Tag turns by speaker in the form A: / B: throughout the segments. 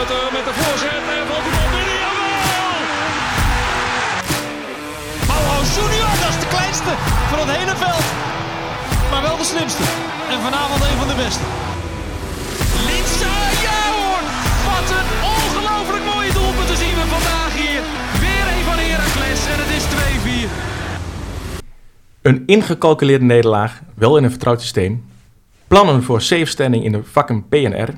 A: Met de voorzet en valt die bal binnen. Jawel!
B: Junior, dat is de kleinste van het hele veld. Maar wel de slimste. En vanavond een van de beste. Linsa, ja hoor! Wat een ongelooflijk mooie doelpunt zien we vandaag hier. Weer een van Heracles en het is 2-4.
C: Een ingecalculeerde nederlaag, wel in een vertrouwd systeem. Plannen voor safe standing in de vakken PNR.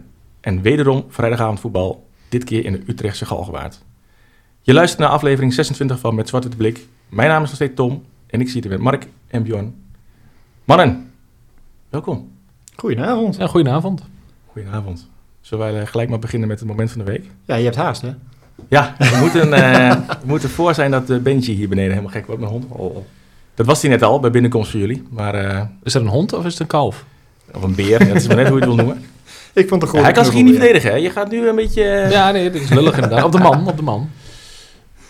C: En wederom vrijdagavond voetbal, dit keer in de Utrechtse Galgenwaard. Je luistert naar aflevering 26 van Met Zwarte Blik. Mijn naam is nog steeds Tom en ik zit hier met Mark en Bjorn. Mannen, welkom.
D: Goedenavond.
E: Ja, goedenavond.
C: Goedenavond. Zullen wij eh, gelijk maar beginnen met het moment van de week?
D: Ja, je hebt haast, hè?
C: Ja, we moeten, eh, we moeten voor zijn dat uh, Benji hier beneden helemaal gek wordt met hond. Oh, oh. Dat was hij net al bij binnenkomst voor jullie, maar... eh,
E: Is dat een hond of is het een kalf?
C: of een beer, dat is maar net hoe je het wil noemen.
D: Ik vond het
C: Ja,
D: gewoon.
C: hij kan zich hier niet verdedigen, hè? Je gaat nu een beetje... eh,
E: Ja, nee, dat is lullig inderdaad. Op de man, op de man.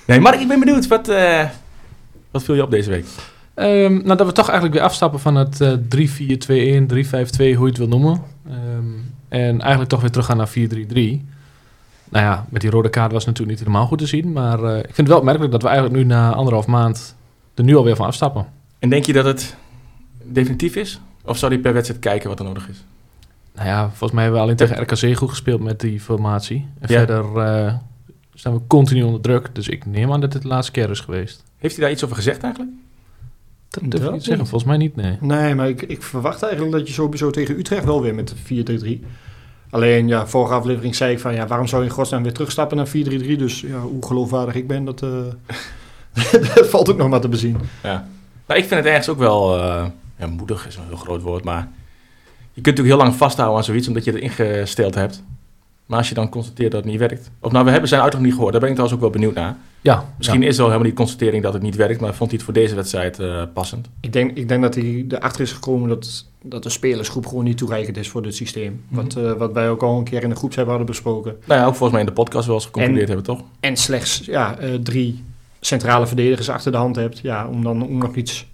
C: Nee, Mark, ik ben benieuwd. Wat, eh, wat viel je op deze week?
E: Ehm, nou, dat we toch eigenlijk weer afstappen van het eh 3-4-2-1, 3-5-2, hoe je het wil noemen. Ehm, en eigenlijk toch weer teruggaan naar 4-3-3. Nou ja, met die rode kaart was het natuurlijk niet helemaal goed te zien. Maar eh, ik vind het wel opmerkelijk dat we eigenlijk nu na anderhalf maand er nu alweer van afstappen.
C: En denk je dat het definitief is? Of zou hij per wedstrijd kijken wat er nodig is?
E: Nou ja, volgens mij hebben we alleen tegen RKC goed gespeeld met die formatie. En
C: Ja.
E: verder eh, staan we continu onder druk. Dus ik neem aan dat het de laatste keer is geweest.
C: Heeft hij daar iets over gezegd eigenlijk?
E: Dat durf ik niet te zeggen. Volgens mij niet, nee.
D: Nee, maar ik, ik verwacht eigenlijk dat je sowieso tegen Utrecht wel weer met de 4-3-3. Alleen, ja, vorige aflevering zei ik van, ja, waarom zou je in godsnaam weer terugstappen naar 4-3-3? Dus ja, hoe geloofwaardig ik ben, dat, eh, dat valt ook nog maar te bezien.
C: Ja. Nou, ik vind het ergens ook wel... eh, ja, moedig is een heel groot woord, maar... Je kunt natuurlijk heel lang vasthouden aan zoiets, omdat je het ingesteld hebt. Maar als je dan constateert dat het niet werkt... Of nou, we hebben zijn uitleg niet gehoord. Daar ben ik trouwens ook wel benieuwd naar.
E: Ja,
C: Misschien
E: ja.
C: is wel helemaal niet constatering dat het niet werkt... maar vond hij het voor deze wedstrijd eh, passend.
D: Ik denk, ik denk dat hij erachter is gekomen dat, dat de spelersgroep gewoon niet toereikend is voor dit systeem. Wat, eh, wat wij ook al een keer in de groepsapp hadden besproken.
C: Nou ja, ook volgens mij in de podcast wel eens geconcludeerd hebben, toch?
D: En slechts ja, eh, drie centrale verdedigers achter de hand hebt. Ja, om dan ook nog iets
C: Mhm.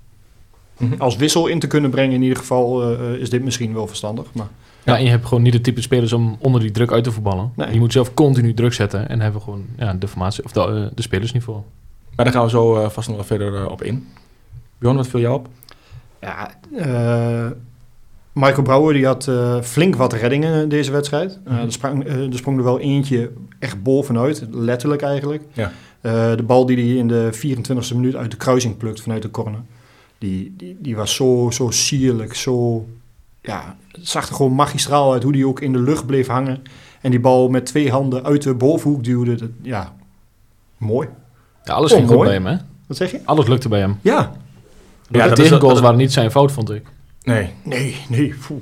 D: Als wissel in te kunnen brengen, in ieder geval, eh, eh, is dit misschien wel verstandig. Maar
E: Ja, en je hebt gewoon niet de type spelers om onder die druk uit te voetballen.
D: Nee.
E: Je moet zelf continu druk zetten en hebben gewoon ja, de formatie of de, eh, de spelers niet voor.
C: Maar daar gaan we zo vast nog wel verder op in. Bjorn, wat viel jou op?
D: ja, eh, Michael Brouwer die had eh, flink wat reddingen deze wedstrijd. Eh,
C: Mhm.
D: er, sprang, sprong er wel eentje echt bovenuit, letterlijk eigenlijk.
C: Ja.
D: Eh, de bal die hij in de 24e minuut uit de kruising plukt vanuit de corner. Die, die, die was zo, zo sierlijk, zo... Ja, het zag er gewoon magistraal uit hoe die ook in de lucht bleef hangen. En die bal met twee handen uit de bovenhoek duwde. Dat, ja, mooi.
E: Ja, alles
D: Oh,
E: ging goed
D: mooi.
E: bij hem, hè?
D: Wat zeg je?
E: Alles lukte bij hem.
D: Ja.
C: Ja,
E: de tegengoals
C: dat-
E: waren niet zijn fout, vond ik.
C: Nee,
D: Nee, nee. Poeh.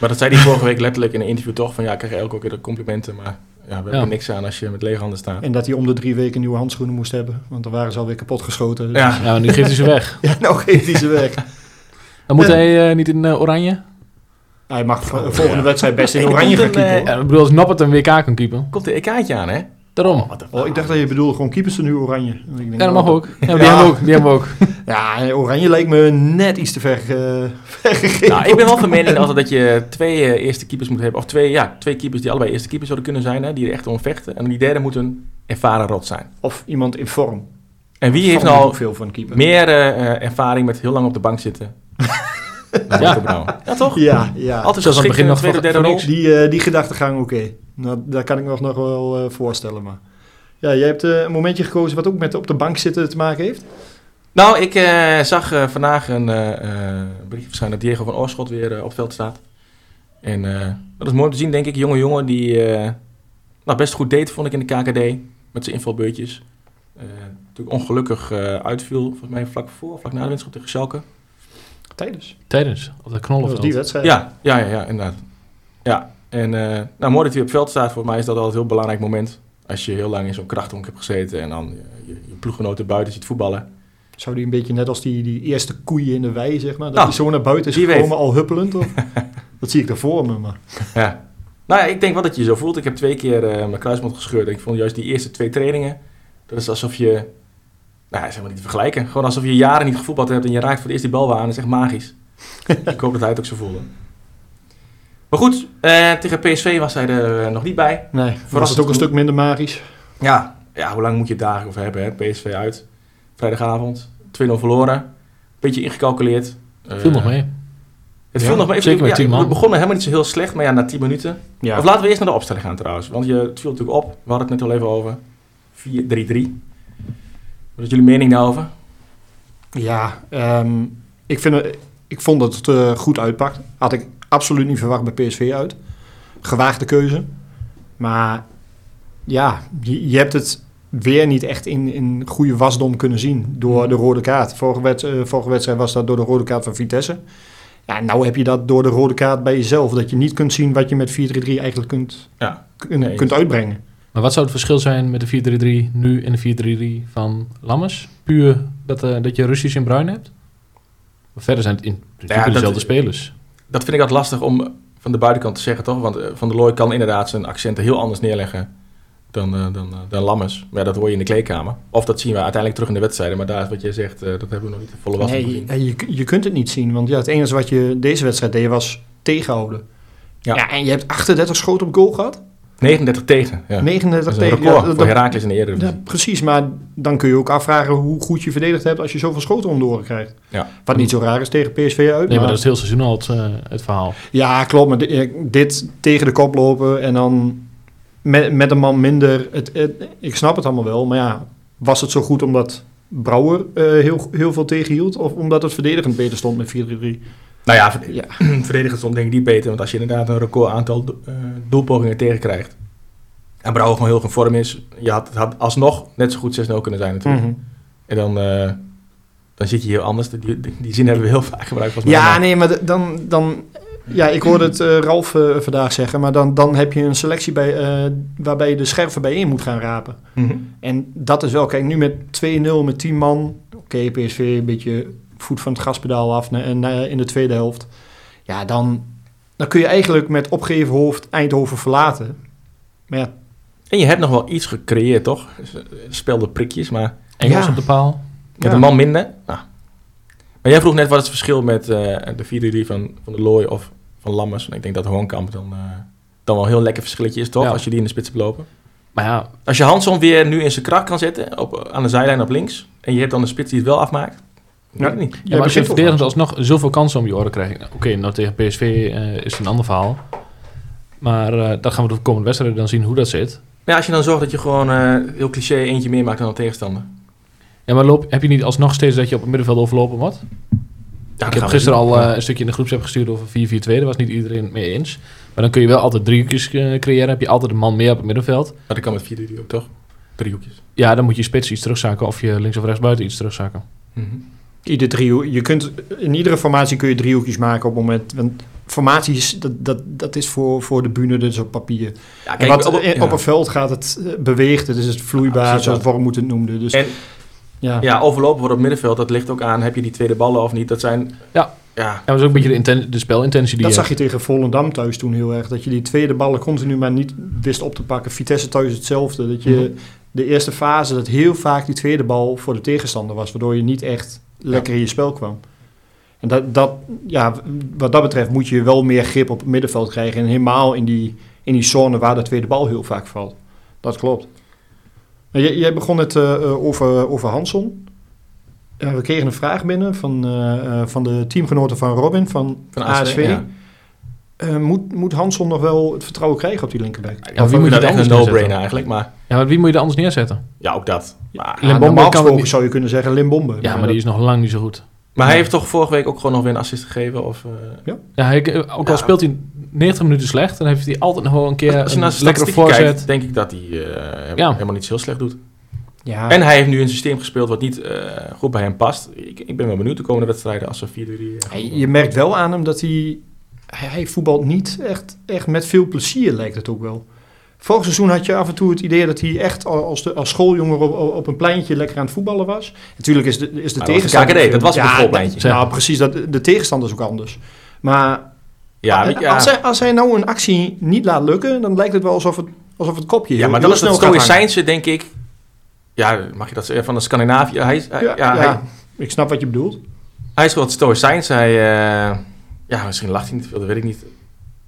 C: maar dat zei hij vorige week letterlijk in een interview toch. Van ja, ik krijg elke keer de complimenten, maar we hebben
E: Ja.
C: er niks aan als je met lege handen staat.
D: En dat hij om de drie weken nieuwe handschoenen moest hebben. Want dan waren ze alweer kapot geschoten.
C: Ja,
E: Ja, maar nu geeft hij ze weg.
D: Ja, nou geeft hij ze weg.
E: Dan moet
D: Ja.
E: hij eh, niet in eh, oranje.
D: Hij mag v- volgende
C: Ja.
D: wedstrijd best in oranje gaan
C: een,
D: keepen.
C: eh.
E: Ja, ik bedoel, als Noppert een WK kan keepen.
C: komt de EK'tje aan, hè?
E: Daarom.
C: Een
D: Oh, ik dacht dat je bedoelde gewoon keepers er nu oranje. Ik denk,
E: Ja, dat mag ook. Ja, die
D: Ja.
E: hebben we ook. Die hebben we ook.
D: Ja, oranje lijkt me net iets te ver, eh, ver gegeven.
C: Nou, ik ben wel van mening altijd dat je twee eh, eerste keepers moet hebben. Of twee, ja, twee keepers die allebei eerste keepers zouden kunnen zijn. Hè, die er echt om vechten. En die derde moet een ervaren rot zijn.
D: Of iemand in vorm.
C: En wie heeft nou
D: veel keeper?
C: meer eh, ervaring met heel lang op de bank zitten? Dan Marco Brouwer. Ja, toch?
D: Ja, ja.
C: Altijd
E: Zoals aan het begin nog
C: tweede, derde
E: niks.
D: Die, eh, die gedachtegang, oké. Nou, daar kan ik me nog wel eh, voorstellen. Maar ja, jij hebt eh, een momentje gekozen wat ook met op de bank zitten te maken heeft.
C: Nou, ik eh, zag vandaag een eh, eh, berichtje verschijnen dat Diego van Oorschot weer op het veld staat. En eh, dat is mooi om te zien, denk ik. Jonge jongen die eh, nou, best goed deed, vond ik in de KKD. Met zijn invalbeurtjes. Eh, natuurlijk ongelukkig eh, uitviel, volgens mij vlak voor, vlak na de winstschap tegen Schalke.
D: Tijdens.
E: Tijdens, op de
D: Dat was
E: knollenveld.
D: die wedstrijd.
C: Ja, ja, ja, ja inderdaad. Ja, en eh, nou, mooi dat hij op het veld staat. Voor mij is dat altijd een heel belangrijk moment. Als je heel lang in zo'n krachthonk hebt gezeten en dan je, je, je ploeggenoten buiten ziet voetballen.
D: Zou die een beetje net als die, die eerste koeien in de wei, zeg maar. Dat
C: Nou,
D: die zo naar buiten is gekomen,
C: weet.
D: al huppelend. Of? dat zie ik er voor me, maar...
C: Ja. Nou ja, ik denk wel dat je je zo voelt. Ik heb twee keer eh, mijn kruisband gescheurd. En ik vond juist die eerste twee trainingen, dat is alsof je, nou, dat is helemaal niet te vergelijken. Gewoon alsof je jaren niet gevoetbald hebt en je raakt voor het eerst die bal aan. Dat is echt magisch. ik hoop dat hij het ook zo voelde. Maar goed, eh, tegen PSV was hij er eh, nog niet bij.
D: Nee, was het ook een stuk minder magisch.
C: Ja, ja hoe lang moet je het daar over hebben? Hè? PSV uit, vrijdagavond, 2-0 verloren. Beetje ingecalculeerd.
E: Viel
C: Eh,
E: nog mee.
C: Het
D: Ja,
C: viel nog mee.
E: zeker met
C: Ja,
E: 10 man.
C: We begonnen helemaal niet zo heel slecht, maar ja, na 10 minuten.
D: Ja,
C: Of laten we eerst naar de opstelling gaan trouwens. Want je, het viel natuurlijk op. We hadden het net al even over. 4-3-3. Wat is jullie mening daarover?
D: ja ehm, ik, vind, ik vond dat het eh, goed uitpakt. Had ik absoluut niet verwacht bij PSV uit. Gewaagde keuze. Maar ja, je, je hebt het weer niet echt in, in goede wasdom kunnen zien door de rode kaart. Vorige, eh, vorige wedstrijd was dat door de rode kaart van Vitesse. Ja, nou heb je dat door de rode kaart bij jezelf. Dat je niet kunt zien wat je met 4-3-3 eigenlijk kunt,
C: Ja.
D: kun-
C: Nee,
D: kunt uitbrengen.
E: Maar wat zou het verschil zijn met de 4-3-3 nu en de 4-3-3 van Lammers? Puur dat, eh, dat je Russisch in Bruin hebt? Maar verder zijn het in principe
C: Ja,
E: dezelfde spelers.
C: Dat vind ik altijd lastig om van de buitenkant te zeggen, toch? Want eh, Van der Looy kan inderdaad zijn accenten heel anders neerleggen dan, eh, dan, eh, dan Lammers. Maar ja, dat hoor je in de kleedkamer. Of dat zien we uiteindelijk terug in de wedstrijden. Maar daar is wat jij zegt, eh, dat hebben we nog niet volle was van
D: Nee, je, je kunt het niet zien. Want ja, het enige wat je deze wedstrijd deed was tegenhouden.
C: Ja.
D: Ja. en je hebt 38 schoten op goal gehad.
C: 39 tegen. Ja.
D: 39
C: Dat is een
D: tegen.
C: record
D: ja, dat-
C: voor Herakles in de Eredivisie.
D: ja, precies, maar dan kun je ook afvragen hoe goed je verdedigd hebt als je zoveel schoten om de oren krijgt.
C: Ja.
D: Wat niet zo raar is tegen PSV uit.
E: Nee, maar
D: maar-
E: dat is het hele seizoen al het, eh, het verhaal.
D: Ja, klopt. Maar dit, dit tegen de kop lopen en dan met, met een man minder. Het, het- ik snap het allemaal wel, maar ja, was het zo goed omdat Brouwer eh, heel, heel veel tegenhield? Of omdat het verdedigend beter stond met 4-3-3?
C: Nou ja, verd-
D: Ja.
C: denk ik niet beter. Want als je inderdaad een record aantal do- eh, doelpogingen tegenkrijgt. En Brouwer gewoon heel goed in vorm is. Je had, het had alsnog net zo goed 6-0 kunnen zijn natuurlijk.
D: Mhm.
C: En dan, eh, dan zit je heel anders. Die, die, die zin hebben we heel vaak gebruikt.
D: Ja,
C: Maar-
D: nee, maar dan, dan... Ja, ik hoorde het eh, Ralf vandaag zeggen, maar dan, dan heb je een selectie bij, waarbij je de scherven bijeen moet gaan rapen.
C: Mhm.
D: En dat is wel, kijk, nu met 2-0 met 10 man. Oké, PSV een beetje voet van het gaspedaal af in de tweede helft. Ja, dan, dan kun je eigenlijk met opgeven hoofd Eindhoven verlaten. Maar ja,
C: En je hebt nog wel iets gecreëerd, toch? Spelde prikjes, maar
E: Engels
D: Ja.
E: op de paal.
C: met
D: Ja.
C: een man minder. Nou. Maar jij vroeg net wat is het verschil met eh, de 4-3 van, van de Looy of van Lammers. En ik denk dat Hoonkamp dan, eh, dan wel een heel lekker verschilletje is, toch?
E: Ja.
C: Als je die in de spits hebt lopen.
E: Maar ja,
C: Als je Hansson weer nu in zijn kracht kan zetten, op, aan de zijlijn op links. En je hebt dan een spits die het wel afmaakt. Niet.
E: ja, maar als je
D: begint
E: verdedigend alsnog zoveel kansen om je oren krijgt. Nou, Oké, nou tegen PSV eh, is het een ander verhaal. Maar eh dat gaan we de komende wedstrijden dan zien hoe dat zit.
C: Maar ja, als je dan zorgt dat je gewoon eh, heel cliché eentje meer maakt dan een tegenstander.
E: Ja, maar loop, heb je niet alsnog steeds dat je op het middenveld overlopen wordt?
C: Ja,
E: ik heb gisteren al een stukje in de groepsapp gestuurd over 4-4-2. Daar was niet iedereen het mee eens. Maar dan kun je wel altijd driehoekjes eh, creëren. heb je altijd een man meer op het middenveld.
C: Maar dat kan met 4-3 ook, toch? Driehoekjes.
E: Ja, dan moet je spits iets terugzakken. Of je links of rechts buiten iets terugzakken.
C: Mhm.
D: Ieder driehoek, je kunt, in iedere formatie kun je driehoekjes maken op het moment. Want formaties, dat, dat, dat is voor, voor de bühne, dus op papier.
C: Ja,
D: En wat,
C: op- ja.
D: op een veld gaat het eh, beweegt, het is het vloeibaar,
C: Ja,
D: zoals. Worm het noemde. Dus
C: En
D: ja.
C: ja, overlopen wordt op middenveld, dat ligt ook aan. Heb je die tweede ballen of niet? Dat zijn...
E: Ja.
C: Ja,
E: Ja, dat is ook een beetje de, inten- de spelintentie die
D: Dat
E: je
D: zag je tegen Volendam thuis toen heel erg. Dat je die tweede ballen continu maar niet wist op te pakken. Vitesse thuis hetzelfde. Dat je
C: Mhm.
D: de eerste fase, dat heel vaak die tweede bal voor de tegenstander was. Waardoor je niet echt lekker in je spel kwam. En dat, dat, ja, wat dat betreft moet je wel meer grip op het middenveld krijgen. En helemaal in die, in die zone waar de tweede bal heel vaak valt. Dat klopt. Jij, jij begon het eh, eh, over, over Hanson. Eh, we kregen een vraag binnen van, van de teamgenoten van Robin van,
C: van
D: ASV.
C: Ja.
D: Eh, moet, moet Hanson nog wel het vertrouwen krijgen op die linkerback?
E: Ja,
C: Ja,
E: wie moet je
C: dat
E: dan
C: echt een
E: anders
C: no-brainer
E: neerzetten?
C: eigenlijk, maar
E: Ja, maar wie moet je er anders neerzetten?
C: ja, ook dat. Maar,
D: Ja,
E: Limbombe kan niet-
D: zou je kunnen zeggen Limbombe.
E: Ja, maar die is nog lang niet zo goed.
C: maar hij heeft toch vorige week ook gewoon nog weer een assist gegeven? Of, eh,
E: Ja, hij, ook al
C: Ja.
E: speelt hij 90 minuten slecht, dan heeft hij altijd nog wel een keer
C: als je naar
E: een lekkere voorzet.
C: kijkt, denk ik dat hij eh,
E: Ja.
C: helemaal niet zo heel slecht doet.
D: Ja,
C: En hij heeft nu een systeem gespeeld wat niet eh, goed bij hem past. Ik, ik ben wel benieuwd de komende wedstrijden als ze 4-3... eh,
D: hij- je merkt wel aan hem dat hij... Hij, hij voetbalt niet echt, echt met veel plezier, lijkt het ook wel. Vorig seizoen had je af en toe het idee dat hij echt als, de, als schooljongen op, op een pleintje lekker aan het voetballen was. Natuurlijk is de, is de
C: Maar dat was
D: tegenstander...
C: dat was een
D: ja,
C: schoolpleintje.
D: dat- Nou, precies. Dat, de tegenstander is ook anders. Maar
C: ja, ja.
D: als, hij, als hij nou een actie niet laat lukken, dan lijkt het wel alsof het, alsof het kopje
C: ja, maar dan is het stoïcijnse, denk ik... Ja, mag je dat zeggen? Van de Scandinavië. Hij,
D: Ja,
C: Hij,
D: ik snap wat je bedoelt.
C: hij is wat stoïcijns. Hij, eh, ja, misschien lacht hij niet veel, dat weet ik niet.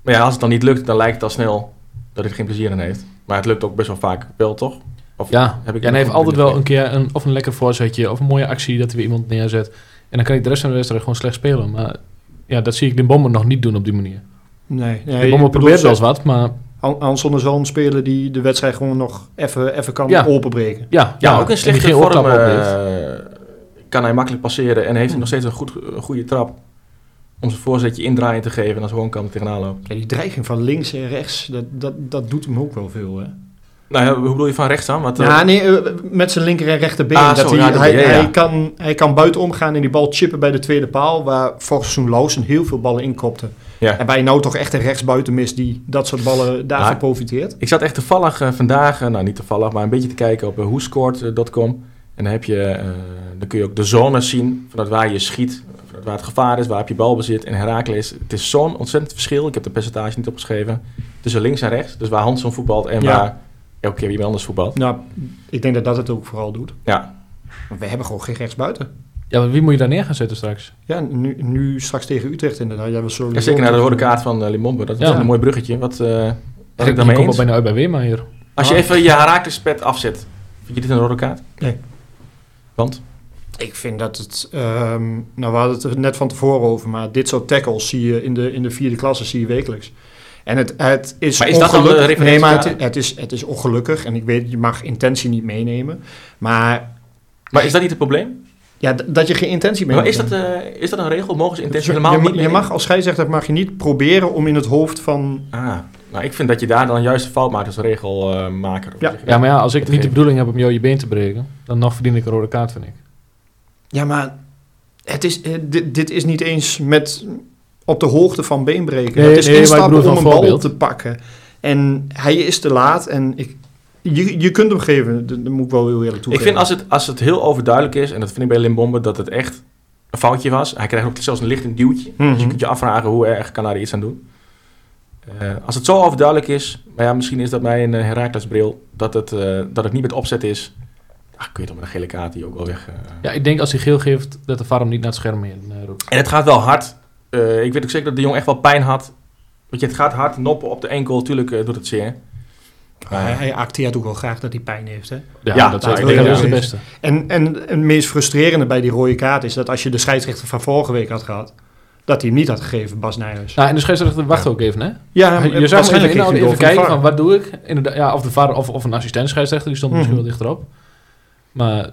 C: Maar ja, als het dan niet lukt, dan lijkt het al snel dat hij er geen plezier in heeft. Maar het lukt ook best wel vaak wel, toch? Of
E: Ja,
C: heb ik
E: ja, en hij heeft altijd wel een keer een, of een lekker voorzetje of een mooie actie dat hij weer iemand neerzet. En dan kan ik de rest van de wedstrijd gewoon slecht spelen. Maar ja, dat zie ik de bomber nog niet doen op die manier.
D: Nee,
E: de
D: nee
E: bomber probeert wel eens wat, maar
D: Han- Hanson is wel een speler die de wedstrijd gewoon nog even, even kan
E: Ja.
D: openbreken.
E: ja,
C: Ja, ook in slechte vorm eh, kan hij makkelijk passeren. En heeft hij nog steeds een, goed, een goede trap om zijn voorzetje indraaien te geven. En als gewoon kan tegenaan lopen.
D: Ja, die dreiging van links en rechts, dat, dat, dat doet hem ook wel veel. Hè?
C: Nou ja, hoe bedoel je van rechts dan? Wat, eh,
D: Ja, nee, eh, met zijn linker en rechterbeen.
C: Ah,
D: dat hij, hij,
C: ja, ja.
D: Hij, kan, hij kan buitenom gaan en die bal chippen bij de tweede paal. Waar vorig seizoen Lausen heel veel ballen inkopte.
C: Ja.
D: En je nou toch echt een rechtsbuiten mist die dat soort ballen daarvan profiteert.
C: Ik zat echt toevallig eh, vandaag, eh, nou niet toevallig, maar een beetje te kijken op uh, whoscored.com. En dan, heb je, eh, dan kun je ook de zones zien, vanuit waar je schiet, vanuit waar het gevaar is, waar heb je balbezit. En Herakles, het is zo'n ontzettend verschil, ik heb de percentage niet opgeschreven, tussen links en rechts. Dus waar Hansson voetbalt en
D: Ja.
C: waar elke keer iemand anders voetbalt.
D: Nou, ik denk dat dat het ook vooral doet.
C: Ja,
D: Want we hebben gewoon geen rechtsbuiten.
E: Ja, maar wie moet je daar neer gaan zetten straks?
D: Ja, nu, nu straks tegen Utrecht inderdaad. Ja, we zullen
C: en zeker naar de rode kaart van uh, Limombe, dat is
E: Ja.
C: een mooi bruggetje. Wat, eh wat ik daarmee
E: komt
C: eens?
E: al bijna uit bij Weermaier.
C: Als je
D: Ah.
C: even je Herakles pet afzet, vind je dit een rode kaart?
D: Nee.
C: Want?
D: Ik vind dat het... ehm, nou, we hadden het er net van tevoren over. Maar dit soort tackles zie je in de, in de vierde klasse zie je wekelijks. En het, het is
C: Maar is dat
D: ongelukkig-
C: referentie?
D: Nee, maar het, het, is, het is ongelukkig. En ik weet, je mag intentie niet meenemen. Maar
C: Maar is dat niet het probleem?
D: ja, dat je geen intentie
C: Maar
D: meeneemt.
C: is dat, eh, is dat een regel? Mogen ze intentie
D: je,
C: helemaal
D: je,
C: niet
D: je
C: meenemen?
D: mag als scheidsrechter mag je niet proberen om in het hoofd van...
C: Ah, nou ik vind dat je daar dan juist een fout maakt als regelmaker.
D: Ja.
E: Ja, maar ja, als ik
C: Het
E: niet de bedoeling heb om jou je been te breken, dan nog verdien ik een rode kaart, vind ik.
D: Ja, maar het is, eh, dit, dit is niet eens met op de hoogte van beenbreken.
E: Nee,
D: het is
E: nee, ik
D: instappen
E: bedoel
D: om een bal te pakken. En hij is te laat en ik, je, je kunt hem geven. Dat, dat moet ik wel heel eerlijk
C: Ik
D: toegeven.
C: vind als het, als het heel overduidelijk is, en dat vind ik bij Limbombe, dat het echt een foutje was. Hij krijgt ook zelfs een licht een duwtje. Dus je
D: Mhm.
C: kunt je afvragen hoe erg kan hij er iets aan doen. Eh, als het zo overduidelijk is, maar ja, misschien is dat mijn uh, Herakles-bril, dat het, eh, dat het niet met opzet is. Ach, kun je toch met een gele kaart die ook wel weg. eh.
E: Ja, ik denk als hij geel geeft, dat de VAR hem niet naar het scherm in eh, roept.
C: En het gaat wel hard. Eh, ik weet ook zeker dat de jong echt wel pijn had. Want je, het gaat hard, noppen op de enkel, natuurlijk eh, doet het zeer.
D: hij, hij acteert ook wel graag dat hij pijn heeft. Hè?
E: Ja,
C: Ja,
E: dat, is,
C: ik
E: dat
C: denk
E: is
C: dat-
E: de beste.
D: En, en het meest frustrerende bij die rode kaart is dat als je de scheidsrechter van vorige week had gehad, dat hij hem niet had gegeven, Bas Nijhuis.
E: Nou, en de scheidsrechter wacht ook even, hè?
D: ja,
E: je zag hem even inhouden, even kijken van
D: de
E: wat doe ik? Inderdaad, ja, of de VAR of, of een assistent scheidsrechter, die stond misschien
D: Mhm.
E: wel dichterop. Maar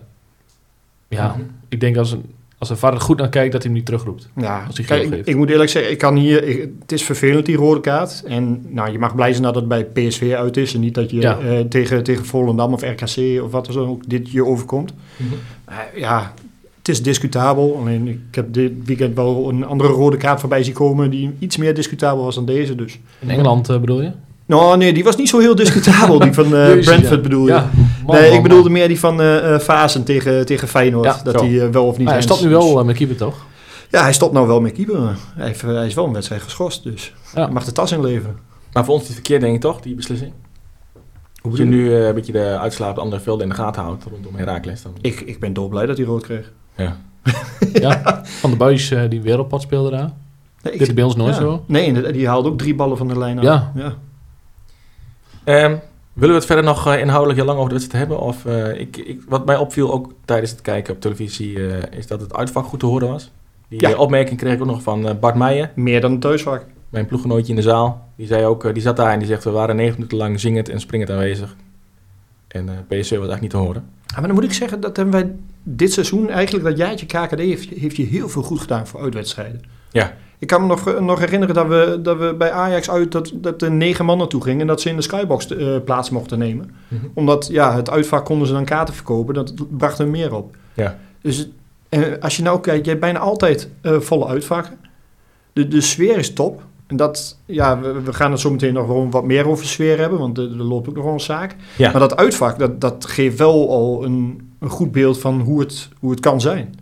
E: ja,
C: Mhm.
E: ik denk als een, als een VAR er goed naar kijkt, dat hij hem niet terugroept.
D: Ja,
E: Als hij
D: kijk, ik, ik moet eerlijk zeggen, ik kan hier, ik- het is vervelend die rode kaart. En nou, je mag blij zijn dat het bij PSV uit is en niet dat je
E: Ja.
D: eh, tegen, tegen Volendam of RKC of wat zo ook dit je overkomt.
C: Mhm.
D: Ja, het is discutabel. Alleen ik heb dit weekend wel een andere rode kaart voorbij zien komen die iets meer discutabel was dan deze. Dus.
E: In Engeland eh, bedoel je?
D: Nou, nee, die was niet zo heel discutabel. die van eh,
E: Jezus,
D: Brentford
E: ja.
D: bedoel je.
E: Ja, man,
D: nee,
E: man,
D: ik bedoelde
E: man.
D: meer die van eh eh, Fazen tegen, tegen Feyenoord.
E: Ja,
D: dat
C: zo.
D: hij wel of niet
E: Maar hij stopt nu wel eh, met keeper, toch?
D: Ja, hij stopt nou wel met keeper. Hij, hij is wel een wedstrijd geschorst, dus
E: Ja.
D: hij mag de tas inleveren.
C: Maar voor ons is het verkeerd, denk ik toch, die beslissing?
D: Hoe
C: Als je nu een beetje de uitslaap andere velden in de gaten houdt rondom Herakles. Dan...
D: Ik, ik ben dolblij dat hij rood kreeg.
C: Ja.
E: Ja, van de Buis eh, die wereldpad speelde daar.
D: Nee, ik
E: Dit is bij ons nooit
D: ja.
E: zo.
D: Nee, die haalde ook drie ballen van de lijn af.
E: Ja.
D: ja.
C: Ehm, willen we het verder nog eh, inhoudelijk heel lang over de wedstrijd hebben? Of, eh, ik, ik, wat mij opviel ook tijdens het kijken op televisie, eh, is dat het uitvak goed te horen was. Die
D: Ja.
C: opmerking kreeg ik ook nog van Bart Meijer,
D: Meer dan een thuisvak.
C: mijn ploeggenootje in de zaal. Die, zei ook, die zat daar en die zegt, we waren negen minuten lang zingend en springend aanwezig. En eh PSV was eigenlijk niet te horen.
D: Ja, maar dan moet ik zeggen dat hebben wij dit seizoen, eigenlijk dat jaartje KKD, heeft, heeft je heel veel goed gedaan voor uitwedstrijden.
C: Ja.
D: Ik kan me nog, nog herinneren dat we, dat we bij Ajax uit dat, dat er negen man naartoe gingen en dat ze in de skybox eh, plaats mochten nemen. Omdat ja, het uitvak konden ze dan kaarten verkopen, dat bracht er meer op.
C: Ja.
D: Dus en als je nou kijkt, je hebt bijna altijd eh, volle uitvakken. De, de sfeer is top. En dat, ja, we, we gaan het zo meteen nog gewoon wat meer over sfeer hebben, want er, loopt ook nog wel een zaak.
C: Ja.
D: Maar dat uitvak, dat, dat geeft wel al een, een goed beeld van hoe het, hoe het kan zijn.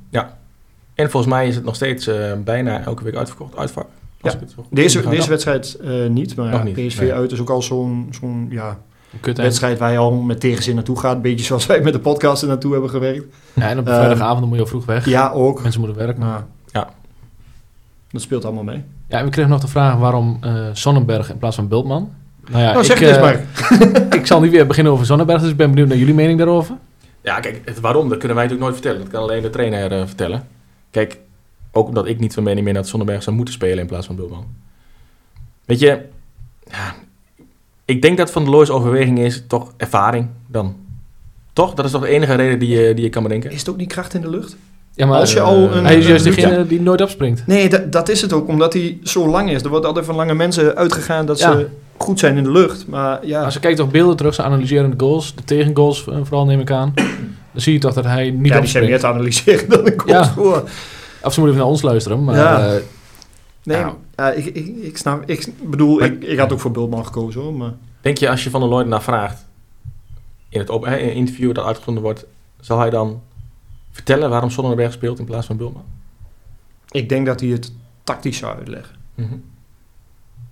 C: En volgens mij is het nog steeds eh, bijna elke week uitverkocht, uitvak. Als
D: Ja.
C: ik het zo goed in de
D: Deze, deze wedstrijd eh, niet, maar ja,
C: niet,
D: PSV
C: nee.
D: uit is ook al zo'n zo'n ja,
E: Kut
D: wedstrijd waar je al met tegenzin naartoe gaat. Een beetje zoals wij met de podcast er naartoe hebben gewerkt.
E: Ja, en op een
D: Eh,
E: vrijdagavond moet je al vroeg weg.
D: Ja, ook.
E: Mensen moeten werken.
C: Ja.
D: dat speelt allemaal mee.
E: Ja, we kregen nog de vraag waarom eh Sonnenberg in plaats van Bultman. Nou ja,
D: nou, zeg
E: ik,
D: het eens
E: eh,
D: maar.
E: ik zal niet weer beginnen over Sonnenberg, dus ik ben benieuwd naar jullie mening daarover.
C: Ja, kijk, het waarom, dat kunnen wij natuurlijk nooit vertellen. Dat kan alleen de trainer eh, vertellen. Kijk, ook omdat ik niet van mening ben dat Zonneberg zou moeten spelen in plaats van Bulman. Weet je, ja, ik denk dat Van der Looy's overweging is toch ervaring dan. Toch? Dat is toch de enige reden die je, die je kan bedenken?
D: Is het ook niet kracht in de lucht?
E: Ja, maar
D: Als je
E: eh,
D: al een-
E: hij is juist degene die nooit opspringt.
D: Nee, dat, dat is het ook, omdat hij zo lang is. Er wordt altijd van lange mensen uitgegaan dat
E: Ja.
D: ze goed zijn in de lucht. Maar ja,
E: Als je kijkt op beelden terug, ze analyseren de goals, de tegengoals eh, vooral neem ik aan. Dan zie je toch dat hij niet
D: ja die zijn meer te analyseren dan ik
E: Ja.
D: ja. voor.
E: Of ze moeten even naar ons luisteren, maar
D: Ja.
E: eh,
D: Nee,
E: ja,
D: ik, ik, ik snap. Ik bedoel,
C: Maar-
D: ik, ik had ook voor Bultman gekozen hoor. Maar
C: Denk je als je Van der Looy naar vraagt, in het op, interview dat uitgezonden wordt, zal hij dan vertellen waarom Sonnenberg speelt in plaats van Bulman?
D: ik denk dat hij het tactisch zou uitleggen.
C: Mhm.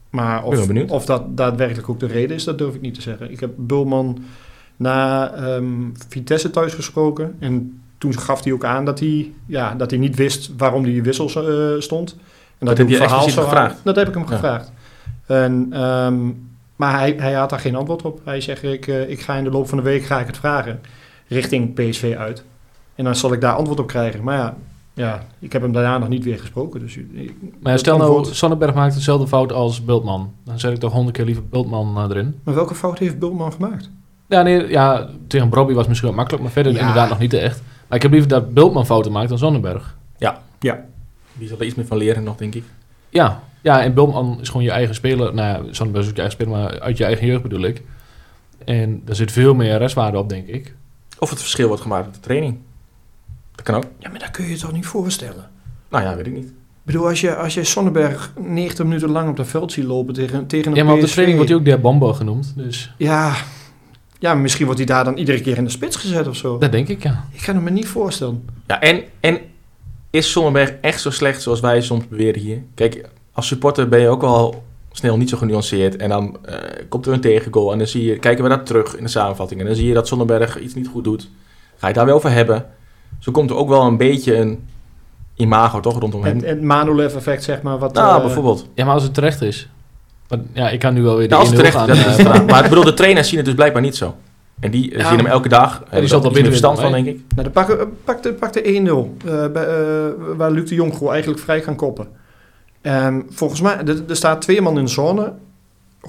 D: Maar
C: Ben wel
D: of,
C: benieuwd.
D: of dat daadwerkelijk ook de reden is, dat durf ik niet te zeggen. Ik heb Bulman na ehm, Vitesse thuis gesproken. En toen gaf hij ook aan dat hij, ja, dat hij niet wist waarom die wissels eh, stond. En
C: Dat
D: hij
C: heb je
D: verhaal zou
C: gevraagd?
D: Dat heb ik hem
C: Ja.
D: gevraagd. En, ehm, maar hij, hij had daar geen antwoord op. Hij zegt, ik, eh, ik ga in de loop van de week ga ik het vragen. Richting PSV uit. En dan zal ik daar antwoord op krijgen. Maar ja, ja ik heb hem daarna nog niet weer gesproken. Dus ik-
E: maar stel nou, Sonnenberg maakt hetzelfde fout als Bultman. Dan zet ik toch honderd keer liever Bultman eh, erin.
D: Maar welke fout heeft Bultman gemaakt?
E: Ja, nee, ja, tegen Brobby was misschien wat makkelijk, maar verder
D: Ja.
E: inderdaad nog niet echt. Maar ik heb liever dat Bultman fouten maakt dan Sonnenberg.
C: Die zal er iets meer van leren nog, denk ik.
E: Ja, ja, en Bultman is gewoon je eigen speler. Nou ja, Sonnenberg is ook je eigen speler, maar uit je eigen jeugd bedoel ik. En daar zit veel meer restwaarde op, denk ik.
C: Of het verschil wordt gemaakt op de training. Dat kan ook.
D: Ja, maar dat kun je je toch niet voorstellen?
C: Nou ja, weet ik niet.
D: Ik bedoel, als je, als je Sonnenberg 90 minuten lang op dat veld ziet lopen tegen, tegen een
E: Ja, maar op de
D: PSV,
E: training wordt hij ook der Bombo genoemd. Dus
D: Ja, ja, misschien wordt hij daar dan iedere keer in de spits gezet of zo.
E: dat denk ik, ja.
D: Ik kan het me niet voorstellen.
C: Ja, en, en is Sonnenberg echt zo slecht zoals wij soms beweren hier? Kijk, als supporter ben je ook wel snel niet zo genuanceerd. En dan eh, komt er een tegengoal en dan zie je, kijken we dat terug in de samenvatting. En dan zie je dat Sonnenberg iets niet goed doet. Ga je het daar wel over hebben? Zo komt er ook wel een beetje een imago toch rondom hem.
D: Het, het Manolev-effect, zeg maar. Wat,
C: nou,
D: eh,
C: bijvoorbeeld.
E: Ja, maar als het terecht is. Ja, ik kan nu wel weer de
C: Nou, als
E: 1-0
C: het terecht
E: gaan.
C: dat is
E: eh.
C: Maar ik bedoel, de trainers zien het dus blijkbaar niet zo. En die eh,
E: Ja,
C: zien hem elke dag. Hebben
E: die
C: er
E: zal wel
C: iets meer
E: beter
C: verstand van, denk ik.
D: Nou, dan pak, pak de, pak de 1-0. eh, bij, eh, waar Luc de Jong gewoon eigenlijk vrij kan koppen. Ehm, volgens mij, er, er staat twee man in de zone.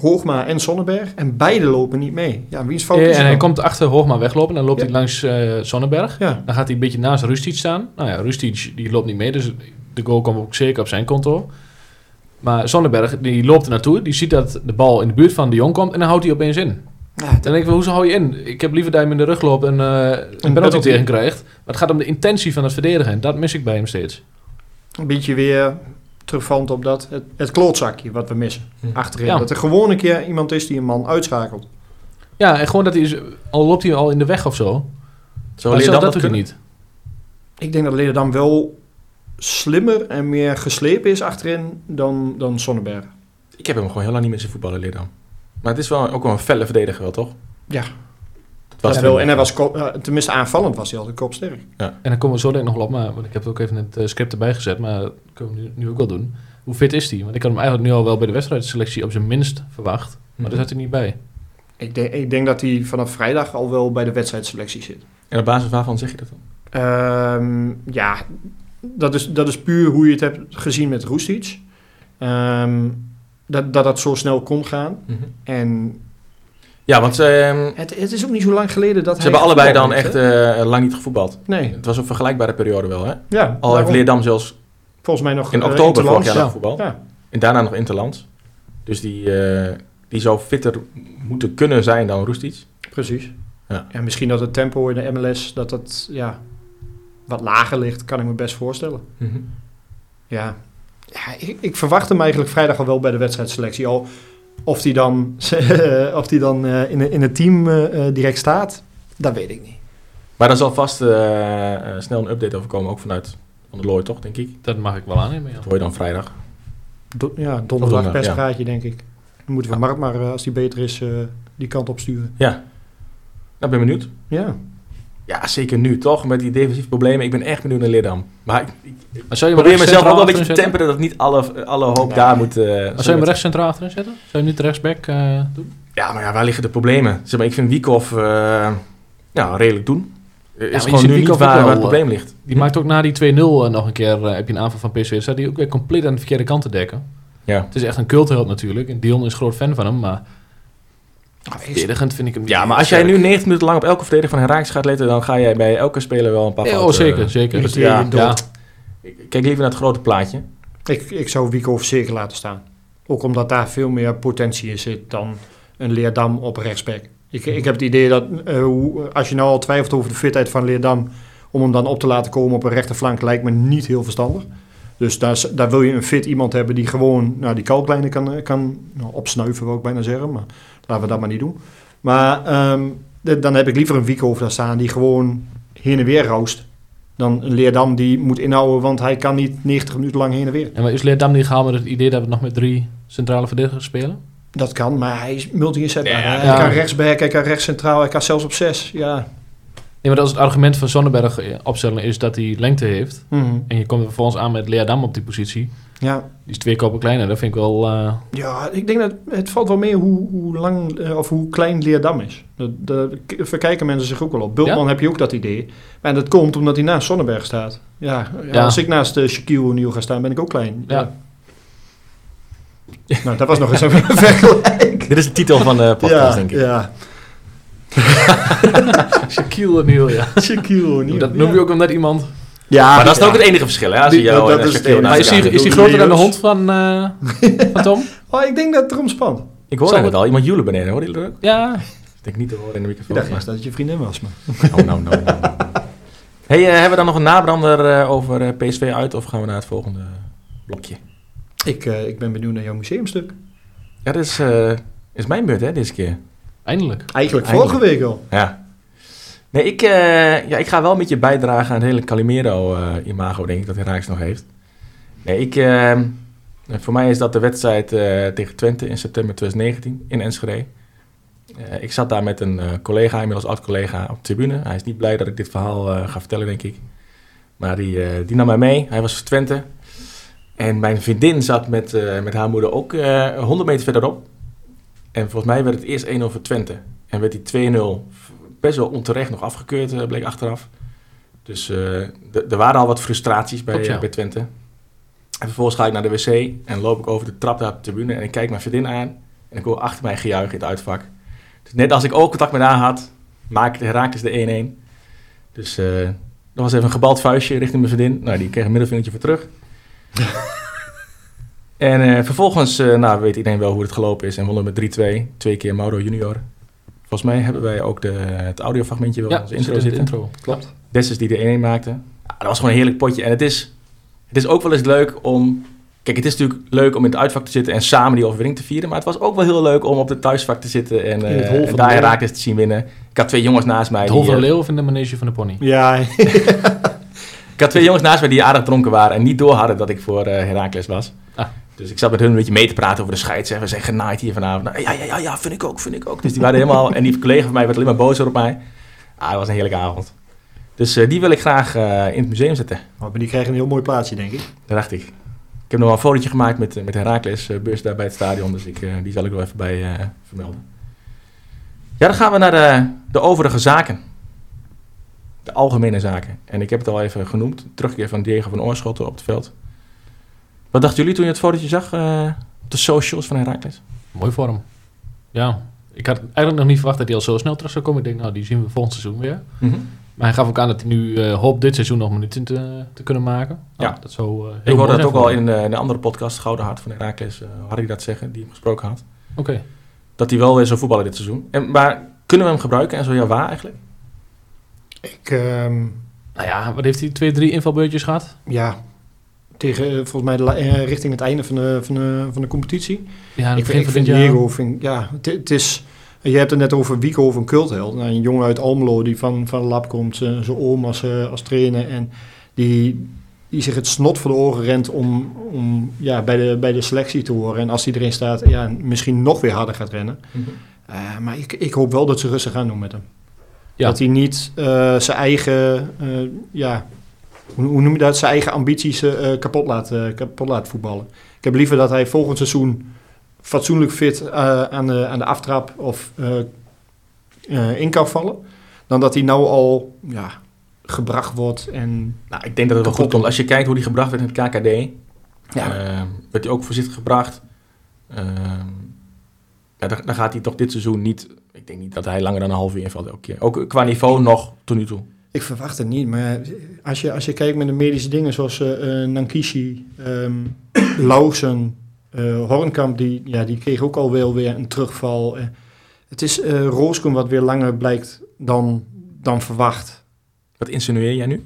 D: Hoogma en Sonnenberg. En beide lopen niet mee. Ja, wie is fout?
E: eh,
D: is
E: en hij komt achter Hoogma weglopen. Dan loopt
D: Ja.
E: hij langs Sonnenberg.
D: Ja,
E: Dan gaat hij een beetje naast Rustic staan. Nou ja, Rustic die loopt niet mee. Dus de goal komt ook zeker op zijn konto. Maar Sonnenberg die loopt er naartoe. Die ziet dat de bal in de buurt van de Jong komt. En dan houdt hij opeens in.
D: ja
E: Dan denk ik, wel, hoe hou je in? Ik heb liever dat hij hem in de rug loopt en eh, een penalty
D: penalty.
E: tegen krijgt. Maar het gaat om de intentie van het verdedigen. En dat mis ik bij hem steeds.
D: een beetje weer terugvallend op dat. Het, het klootzakje wat we missen.
C: Hm.
D: Achterin.
E: Ja.
D: Dat er gewoon een keer iemand is die een man uitschakelt.
E: Ja, en gewoon dat hij is, al loopt hij al in de weg of zo.
C: Zo
E: Maar
C: leer
E: zelfs
C: je
E: dat niet.
D: Ik denk dat Leerdam wel slimmer en meer geslepen is achterin dan, dan Sonnenberg.
C: Ik heb hem gewoon heel lang niet meer zien voetballen leren dan. Maar het is wel ook wel een felle verdediger wel, toch?
D: Ja.
C: Dat
D: wel. En hij was, kop- tenminste aanvallend was hij altijd kopsterk.
E: En dan komen we zo denk ik nog wel op. Maar, want ik heb het ook even in het eh, script erbij gezet. Maar dat kunnen we nu, nu ook wel doen. Hoe fit is hij? Want ik had hem eigenlijk nu al wel bij de wedstrijdselectie op zijn minst verwacht. Maar
C: Mhm.
E: daar zat hij niet bij.
D: Ik denk, ik denk dat hij vanaf vrijdag al wel bij de wedstrijdselectie zit.
C: En op basis waarvan zeg je dat dan?
D: Ehm, ja, dat is, dat is puur hoe je het hebt gezien met Roestic. Ehm, dat, dat dat zo snel kon gaan. En
C: Ja, want ehm,
D: het, het is ook niet zo lang geleden dat
C: ze hebben allebei dan echt eh, lang niet gevoetbald.
D: nee,
C: Het was een vergelijkbare periode wel, hè?
D: ja.
C: Al heeft. Leerdam zelfs
D: Volgens mij nog
C: in
D: eh,
C: oktober vorig
D: interlands.
C: jaar
E: ja.
C: voetbal.
D: Ja,
C: En daarna nog Interlands. Dus die, eh, die zou fitter moeten kunnen zijn dan Roestic.
D: precies.
C: Ja.
D: En misschien dat het tempo in de MLS dat dat ja, wat lager ligt, kan ik me best voorstellen. Ja, ja ik, ik verwacht hem eigenlijk vrijdag al wel bij de wedstrijdselectie. Al of hij dan, of die dan eh, in, in het team eh, eh, direct staat, dat weet ik niet.
C: Maar daar zal vast snel een update over komen, ook vanuit Van der Looy, toch, denk ik.
E: Dat mag ik wel aannemen. Ja.
C: Dat hoor je dan vrijdag.
D: Do- ja, donderdag perspraatje, denk ik. Dan moeten we
C: Ja.
D: Mark maar, eh, als die beter is, eh, die kant op sturen.
C: Ja. Nou, ben benieuwd.
D: Ja.
C: Ja, zeker nu, toch? Met die defensieve problemen. Ik ben echt benieuwd naar Leerdam. Maar ik, ik
E: Maar zou je
C: probeer mezelf ook wel een beetje te temperen dat niet alle, alle hoop
D: Nee.
C: daar moet...
E: Maar zou je hem rechts centraal achterin zetten? Zou je hem niet rechtsback eh, doen?
C: Ja, maar ja, waar liggen de problemen? Zeg maar, ik vind Wiekhoff eh, ja, redelijk doen. Is
E: maar je
C: gewoon nu niet waar, het probleem ligt.
E: Die maakt ook na die 2-0 eh, nog een keer, heb je een aanval van PSV, staat die ook weer compleet aan de verkeerde kant te dekken.
C: Ja.
E: Het is echt een cultheld natuurlijk. En Dion is groot fan van hem, maar verdedigend vind ik hem
C: Ja, maar als jij nu 90 minuten lang op elke verdediger van Herakles gaat letten, dan ga jij bij elke speler wel een paar
E: Ja, oh, zeker,
C: eh,
E: zeker.
C: dus ja, Kijk liever naar het grote plaatje.
D: Ik, ik zou Wiekhoff zeker laten staan. Ook omdat daar veel meer potentie in zit dan een Leerdam op rechtsback. Ik, ik heb het idee dat eh, als je nou al twijfelt over de fitheid van Leerdam... om hem dan op te laten komen op een rechterflank lijkt me niet heel verstandig. Dus daar, daar wil je een fit iemand hebben die gewoon nou, die kalklijnen kan, kan nou, opsnuiven, wil ik bijna zeggen. Maar laten we dat maar niet doen. Maar ehm, de- dan heb ik liever een Wiekhoff daar staan die gewoon heen en weer roust. Dan een Leerdam die moet inhouden, want hij kan niet 90 minuten lang heen en weer.
E: En maar is Leerdam niet gehaald met het idee dat we nog met drie centrale verdedigers spelen?
D: Dat kan, maar hij is multi-inzetbaar.
C: Ja,
D: hij
E: ja.
D: kan rechtsback, hij kan rechtscentraal, hij kan zelfs op zes. Ja.
E: Nee, maar als het argument van Sonnenberg eh, opstellen is dat hij lengte heeft...
D: Mhm.
E: en je komt er vervolgens aan met Leerdam op die positie...
D: ja.
E: die is twee koppen kleiner, dat vind ik wel... eh,
D: Ja, ik denk dat het valt wel mee hoe, hoe lang eh, of hoe klein Leerdam is. Dat, dat verkijken mensen zich ook wel op. Bultman
E: Ja?
D: heb je ook dat idee. Maar dat komt omdat hij naast Sonnenberg staat. Ja, ja,
E: Ja.
D: als ik naast uh, Shaquille O'Neal ga staan, ben ik ook klein.
E: Ja.
D: Nou, dat was nog eens een vergelijk.
C: Dit is de titel van de podcast,
D: Ja,
C: denk ik.
D: ja.
E: Shaquille O'Neal, ja.
D: Shaquille O'Neal.
E: Dat noem je ook omdat iemand...
D: Ja,
C: Maar dat is
D: ja.
C: ook het enige verschil, hè? Als
D: Die-
C: je jou
D: dat
C: en
D: is het
E: Maar is
C: zet.
E: is
D: doe
E: groter dan de hond van, eh, van Tom?
D: Oh, ik denk dat het erom spant.
C: Ik hoorde
E: Zal
C: het al. Iemand joelen beneden, hoor je dat ook?
E: Ja.
C: Ik denk niet te horen in de
D: Ik
C: microfoon.
D: dacht
C: maar-
D: eerst dat het je vriendin was. Maar.
C: Oh, nou, nou, nou. hey, eh, hebben we dan nog een nabrander eh, over eh, PSV uit of gaan we naar het volgende blokje?
D: Ik, eh, ik ben benieuwd naar jouw museumstuk.
C: Ja, dit is, eh, is mijn beurt, hè, deze keer.
E: Eindelijk.
D: Eigenlijk
C: Eindelijk.
D: vorige week al.
C: Ja. Nee, ik, eh, ja, ik ga wel een beetje bijdragen aan het hele Calimero-imago, denk ik, dat Herakles nog heeft. Nee, ik, eh, voor mij is dat de wedstrijd eh, tegen Twente in september 2019 in Enschede. Eh, ik zat daar met een eh, collega, inmiddels oud-collega, op de tribune. Hij is niet blij dat ik dit verhaal eh, ga vertellen, denk ik. Maar die, eh, die nam mij mee. Hij was van Twente. En mijn vriendin zat met, eh, met haar moeder ook eh 100 meter verderop. En volgens mij werd het eerst 1-0 voor Twente. En werd die 2-0 best wel onterecht nog afgekeurd, eh, bleek achteraf. Dus eh, er waren al wat frustraties bij,
E: ja.
C: bij Twente. En vervolgens ga ik naar de wc en loop ik over de trap naar de tribune. En ik kijk mijn vriendin aan. En ik hoor achter mij gejuich in het uitvak. Dus net als ik ook contact met haar had, maak ik de Herakles de 1-1. Dus eh, dat was even een gebald vuistje richting mijn vriendin. Nou, die kreeg een middelvingertje voor terug. en eh, vervolgens eh, nou, weet iedereen wel hoe het gelopen is. En wonnen met 3-2. Twee keer Mauro junior. Volgens mij hebben wij ook de, het audiofragmentje wel in
E: Ja,
C: intro
E: in de
C: zitten.
E: intro. Klopt.
C: Dessus die de 1-1 maakte. Ja, dat was gewoon een heerlijk potje. En het is, het is ook wel eens leuk om... Kijk, het is natuurlijk leuk om in het uitvak te zitten en samen die overwinning te vieren. Maar het was ook wel heel leuk om op het thuisvak te zitten en,
D: In het
C: eh,
D: hol van
C: en
D: de
C: daar. Herakles te zien winnen. Ik had twee jongens naast mij.
E: Het hol van de leeuw of in de manege van de pony?
D: Ja,
C: Ik had twee jongens naast mij die aardig dronken waren en niet door hadden dat ik voor eh Herakles was.
E: Ah.
C: Dus ik zat met hun een beetje mee te praten over de scheids. We zijn genaaid hier vanavond. Nou, ja, ja, ja, ja, vind ik ook, vind ik ook. Dus die waren helemaal... en die collega van mij werd alleen maar bozer op mij. Ah, het was een heerlijke avond. Dus eh, die wil ik graag eh, in het museum zetten.
D: maar die krijgen een heel mooi plaatsje, denk ik.
C: Dat dacht ik. Ik heb nog wel een fotootje gemaakt met, met Herakles eh, bus daar bij het stadion. Dus ik, die zal ik wel even bij vermelden. Ja, dan gaan we naar de, de overige zaken. De algemene zaken. En ik heb het al even genoemd. Terugkeer van Diego van Oorschotten op het veld. Wat dachten jullie toen je het fotootje zag eh, op de socials van Herakles?
E: Mooi vorm. Ja. Ik had eigenlijk nog niet verwacht dat hij al zo snel terug zou komen. Ik denk, nou, die zien we volgend seizoen weer. Maar hij gaf ook aan dat hij nu eh, hoopt dit seizoen nog minuten te, te kunnen maken. Nou,
C: Ja.
E: Dat zou eh, heel
C: Ik hoorde dat ook
E: voor
C: al
E: hem.
C: in, eh, in de andere podcast, Gouden Hart van Herakles. eh had hij dat zeggen, die hem gesproken had.
E: Oké.
C: Dat hij wel weer zou voetballen dit seizoen. En, maar kunnen we hem gebruiken? En zo ja, waar eigenlijk?
D: Ik, ehm,
E: Nou ja, wat heeft hij? Twee, drie invalbeurtjes gehad?
D: ja, tegen, eh, volgens mij de, eh, richting het einde van de, van de, van de competitie.
E: Ja,
D: ik vind, ik
E: van
D: vind. Diego, vind, ja, het, het is... Je hebt het net over Wico of een cultheld. Nou, een jongen uit Almelo die van, van de lab komt, zijn oom als, eh, als trainer. En die, die zich het snot voor de oren rent om, om ja, bij, de, bij de selectie te horen. En als hij erin staat, ja, misschien nog weer harder gaat rennen. Eh, maar ik, ik hoop wel dat ze rustig gaan doen met hem.
E: Ja.
D: Dat hij niet eh, zijn eigen, eh, ja, hoe, hoe noem je dat, zijn eigen ambities eh, kapot, laat, eh, kapot laat voetballen. Ik heb liever dat hij volgend seizoen fatsoenlijk fit eh, aan, de, aan de aftrap of eh, eh, in kan vallen, dan dat hij nou al ja, gebracht wordt en
C: Nou, ik denk dat het wel goed komt. Als je kijkt hoe die gebracht werd in het KKD,
D: ja,
C: eh, werd hij ook voorzichtig gebracht. Ja, dan, dan gaat hij toch dit seizoen niet... Ik denk niet dat hij langer dan een half uur invalt elke keer. Ook qua niveau nog tot nu toe.
D: Ik verwacht het niet, maar als je, als je kijkt met de medische dingen zoals eh, Nankishi, ehm Lausen, eh, Hornkamp, die, ja, die kreeg ook al wel weer een terugval. Het is eh Rooskum wat weer langer blijkt dan, dan verwacht.
C: Wat insinueer jij nu?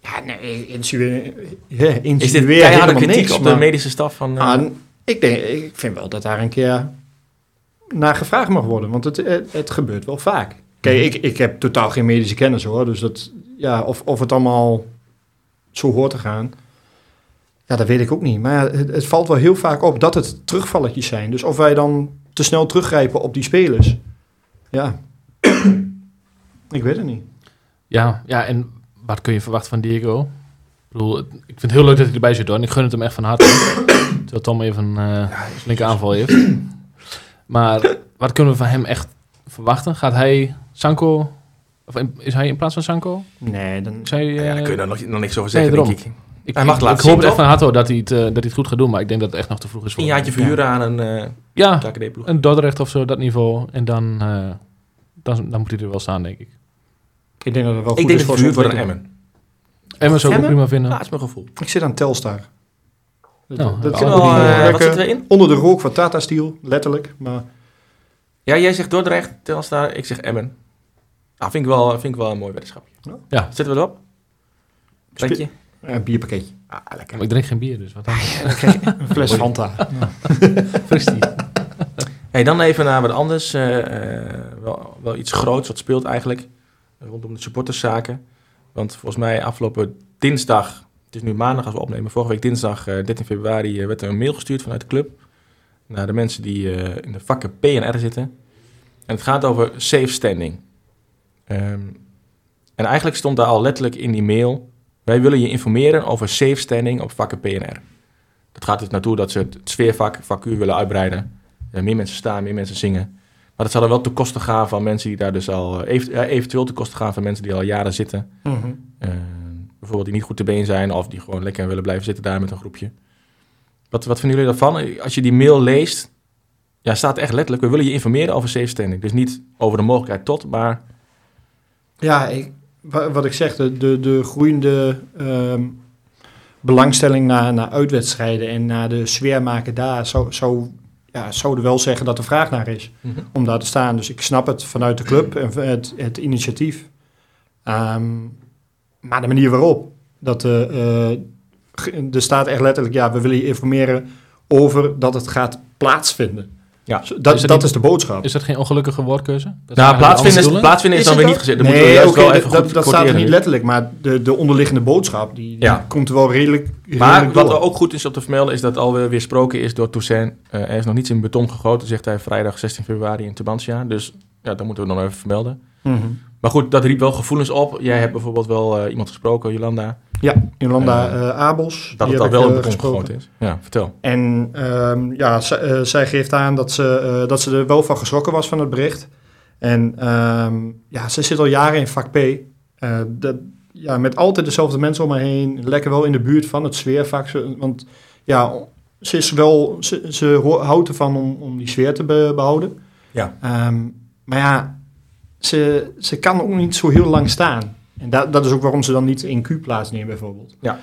D: Ja, nee, insinueer, ja,
C: Is dit
D: insinueer
C: keiharde
D: helemaal
C: kritiek
D: niks,
C: op de medische staf van...
D: Ah, ik, denk, ik vind wel dat daar een keer naar gevraagd mag worden, want het, het, het gebeurt wel vaak. Kijk, ik, ik heb totaal geen medische kennis hoor, dus dat, ja, of, of het allemaal zo hoort te gaan, ja, dat weet ik ook niet. Maar ja, het, het valt wel heel vaak op dat het terugvalletjes zijn. Dus of wij dan te snel teruggrijpen op die spelers, ja, ik weet het niet.
E: Ja, ja, en wat kun je verwachten van Diego? Ik bedoel, ik vind het heel leuk dat hij erbij zit hoor. En ik gun het hem echt van harte. Terwijl Tom even eh een linker aanval heeft. Maar wat kunnen we van hem echt verwachten? Gaat hij Sanko... Of in- is hij in plaats van Sanko?
D: Nee, dan,
C: ja, daar
E: eh,
C: kun je dan nog, nog niks over zeggen,
E: nee,
C: denk ik.
E: ik,
C: hij mag
E: ik,
C: laten
E: ik hoop echt
C: toch?
E: van harte hoor, dat hij, het, eh, dat hij het goed gaat doen. Maar ik denk dat het echt nog te vroeg is voor
C: Een jaartje verhuren aan een eh
E: Ja,
C: KKD-ploeg.
E: een Dordrecht of zo, dat niveau. En dan, eh, dan, dan moet hij er wel staan, denk ik.
D: ik denk dat het wel goed
C: Ik denk
D: is
C: dat
D: voor ontwikkeling.
C: Emmen.
E: En we zou ik ook
D: Emmen?
E: prima vinden.
C: Ja, dat is mijn gevoel.
D: Ik zit aan Telstar. Dat,
E: Nou,
D: dat
E: ja,
D: kan
E: wel,
C: erin?
D: onder de rook van Tata Steel, letterlijk. Maar
C: Ja, jij zegt Dordrecht, Telstar, ik zeg Emmen. Nou, vind ik wel, vind ik wel een mooi weddenschapje.
E: Ja.
C: Zetten we erop? Plekje?
D: eh, een bierpakketje.
C: Ah, lekker.
E: Maar ik drink geen bier, dus wat dan?
D: Een fles Fanta.
E: Fris die.
C: Hey, dan even naar wat anders. eh, eh, wel, wel iets groots wat speelt eigenlijk rondom de supporterszaken. Want volgens mij afgelopen dinsdag, het is nu maandag als we opnemen, vorige week dinsdag eh, 13 februari werd er een mail gestuurd vanuit de club naar de mensen die eh, in de vakken P en R zitten. En het gaat over safe standing. Ehm, en eigenlijk stond daar al letterlijk in die mail, wij willen je informeren over safe standing op vakken P en R. Dat gaat er naartoe dat ze het sfeervak, vakuur willen uitbreiden. Eh, meer mensen staan, meer mensen zingen. Maar dat zal er wel ten koste gaan van mensen die daar dus al... eh, eventueel ten koste gaan van mensen die al jaren zitten.
D: Mhm.
C: Eh, bijvoorbeeld die niet goed te been zijn... of die gewoon lekker willen blijven zitten daar met een groepje. Wat, wat vinden jullie daarvan? Als je die mail leest... Ja, staat echt letterlijk... we willen je informeren over safe standing. Dus niet over de mogelijkheid tot, maar...
D: Ja, ik, wa- wat ik zeg, de, de, de groeiende ehm, belangstelling naar, naar uitwedstrijden en naar de sfeer maken daar, zou, zou, ja, zouden wel zeggen dat er vraag naar is om daar te staan. Dus ik snap het vanuit de club en het, het initiatief. Ehm, maar de manier waarop, dat ge- er staat echt letterlijk, ja, we willen je informeren over dat het gaat plaatsvinden.
C: Ja.
D: Dat,
E: Is
D: dat
E: niet-
D: is de boodschap.
E: Is dat geen ongelukkige woordkeuze? Dat
C: Nou, plaatsvinden is, plaatsvinden is,
D: Is
C: dan weer niet gezegd. Dat moeten we
D: Nee, oké, dat- staat er niet letterlijk, maar de, de onderliggende boodschap, die, die
C: Ja.
D: komt er wel redelijk,
C: Maar wat er ook goed is om te vermelden is dat alweer weer gesproken is door Toussaint. Eh, er is nog niets in beton gegoten, zegt hij vrijdag 16 februari in Tubantia. Dus ja, dat moeten we nog even vermelden.
D: Mhm.
C: Maar goed, dat riep wel gevoelens op. Jij hebt bijvoorbeeld wel eh, iemand gesproken, Jolanda,
D: Ja, Jolanda
C: Eh,
D: eh Abels.
C: dat
D: die
C: het al wel beton
D: gesproken.
C: is. Ja, vertel.
D: En ehm, ja, zij geeft aan dat ze, dat ze er wel van geschrokken was van het bericht. En ehm, ja, ze zit al jaren in vak P. Dat, ja, met altijd dezelfde mensen om haar heen. Lekker wel in de buurt van het sfeervak. Want ja, ze, is wel, ze, ze ho- houdt ervan om, om die sfeer te be- behouden.
C: Ja.
D: Ehm, maar ja, ze, ze kan ook niet zo heel lang staan. En dat, dat is ook waarom ze dan niet in Q plaatsneemt bijvoorbeeld.
C: Ja.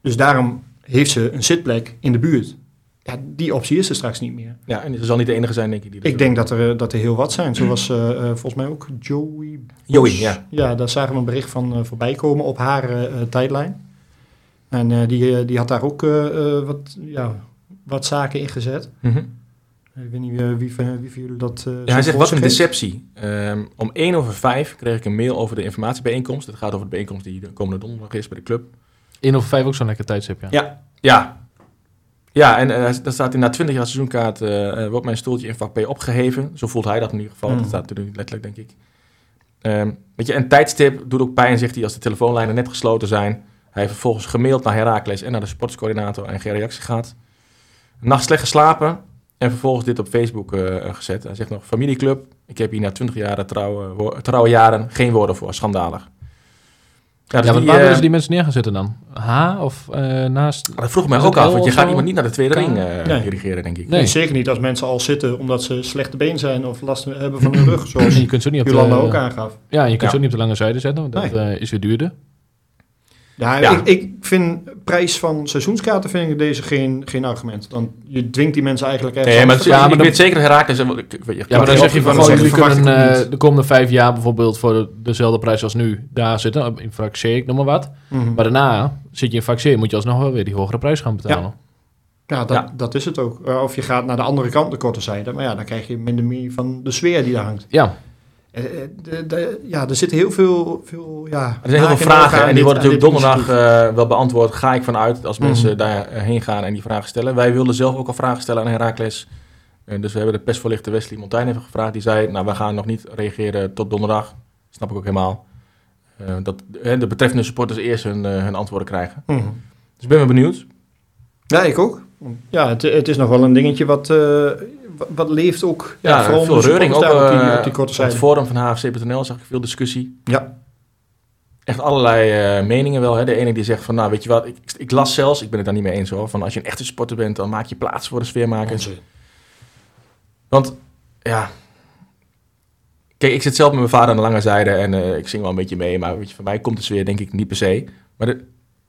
D: Dus daarom heeft ze een zitplek in de buurt. Ja, die optie is er straks niet meer.
C: Ja, en het zal niet de enige zijn, denk ik. Die
D: Ik denk dat er, eh, dat er heel wat zijn. Zoals eh, volgens mij ook Joey.
C: Joey, ja.
D: Ja, daar zagen we een bericht van eh, voorbij komen op haar tijdlijn. En die, die had daar ook wat, ja, wat zaken in gezet.
C: Mhm.
D: Ik weet niet eh, wie, van, wie van jullie dat. eh,
C: Ja,
D: zo
C: hij zegt, wat een deceptie. Ehm, om 1 over 5 kreeg ik een mail over de informatiebijeenkomst. Het gaat over de bijeenkomst die de komende donderdag is bij de club.
E: 1 of 5 ook zo'n lekker tijdstip, ja.
C: Ja, ja. Ja, en eh daar staat in na 20 jaar seizoenkaart eh, eh, wordt mijn stoeltje in vak P opgeheven. Zo voelt hij dat in ieder geval.
D: Hmm.
C: Dat staat natuurlijk letterlijk, denk ik. Ehm, weet je, een tijdstip doet ook pijn, zegt hij, als de telefoonlijnen net gesloten zijn. Hij heeft vervolgens gemaild naar Herakles en naar de sportscoördinator en geen reactie gehad. Nacht slecht geslapen en vervolgens dit op Facebook eh, gezet. Hij zegt nog, familieclub, ik heb hier na 20 jaar trouwe, jaren geen woorden voor, schandalig. Ja, dus
E: Ja, maar
C: die,
E: waar
C: eh,
E: willen ze die mensen neer gaan zetten dan? H of eh, naast...
C: dat vroeg mij ook af, want je gaat iemand niet naar de tweede ring eh,
D: Nee.
C: dirigeren, denk ik.
E: Nee.
D: Zeker niet als mensen al zitten omdat ze slechte been zijn of last hebben van hun rug, zoals
E: je kunt ze ook niet op
D: Jolanda
E: de,
D: ook aangaf.
E: Ja, je kunt
C: Ja.
E: ze ook niet op de lange zijde zetten, want dat
D: Nee.
E: eh, is weer duurder.
D: Ja,
C: Ja.
D: Ik, ik vind prijs van seizoenskaarten vind ik deze geen, geen argument. Dan je dwingt die mensen eigenlijk ergens
C: Nee, maar, ja, maar ik
E: dan-
C: weet zeker Herakles... ik-
E: Ja, maar dan zeg je van,
D: van
E: jullie
D: verwacht
E: kunnen eh, de komende vijf jaar bijvoorbeeld voor de- dezelfde prijs als nu daar zitten, in vak C, ik noem maar wat.
D: Mhm.
E: Maar daarna zit je in vak C, moet je alsnog wel weer die hogere prijs gaan betalen.
D: Ja, dat,
C: Ja.
D: dat is het ook. Eh, Of je gaat naar de andere kant, de korte zijde. Maar ja, dan krijg je minder meer van de sfeer die daar hangt.
E: Ja,
D: Eh, eh, de- de- ja, er zitten heel veel... veel ja,
C: Er zijn heel veel vragen en die worden natuurlijk donderdag eh, wel beantwoord. Ga ik vanuit als
D: Mhm.
C: mensen daarheen gaan en die vragen stellen. Wij wilden zelf ook al vragen stellen aan Herakles. Eh, dus we hebben de persvoorlichter Wesley Montaigne even gevraagd. Die zei, nou we gaan nog niet reageren tot donderdag. Snap ik ook helemaal. Dat de betreffende supporters eerst hun, hun antwoorden krijgen.
D: Mhm.
C: Dus ik ben wel benieuwd.
D: Ja, ik ook. Ja, het, het is nog wel een dingetje wat, eh, wat, leeft ook. Ja,
C: Ja,
D: vooral
C: veel reuring ook
D: op die,
C: eh,
D: op die korte
C: op
D: zijde.
C: het forum van HFC.nl zag ik veel discussie.
D: Ja.
C: Echt allerlei eh, meningen wel. Hè. De ene die zegt van, nou weet je wat, ik, ik las zelfs, ik ben het daar niet mee eens hoor, van als je een echte sporter bent, dan maak je plaats voor de sfeermakers.
D: Onzin.
C: Want, ja... Kijk, ik zit zelf met mijn vader aan de lange zijde en eh, ik zing wel een beetje mee. Maar weet je, voor mij komt de sfeer denk ik niet per se. Maar de-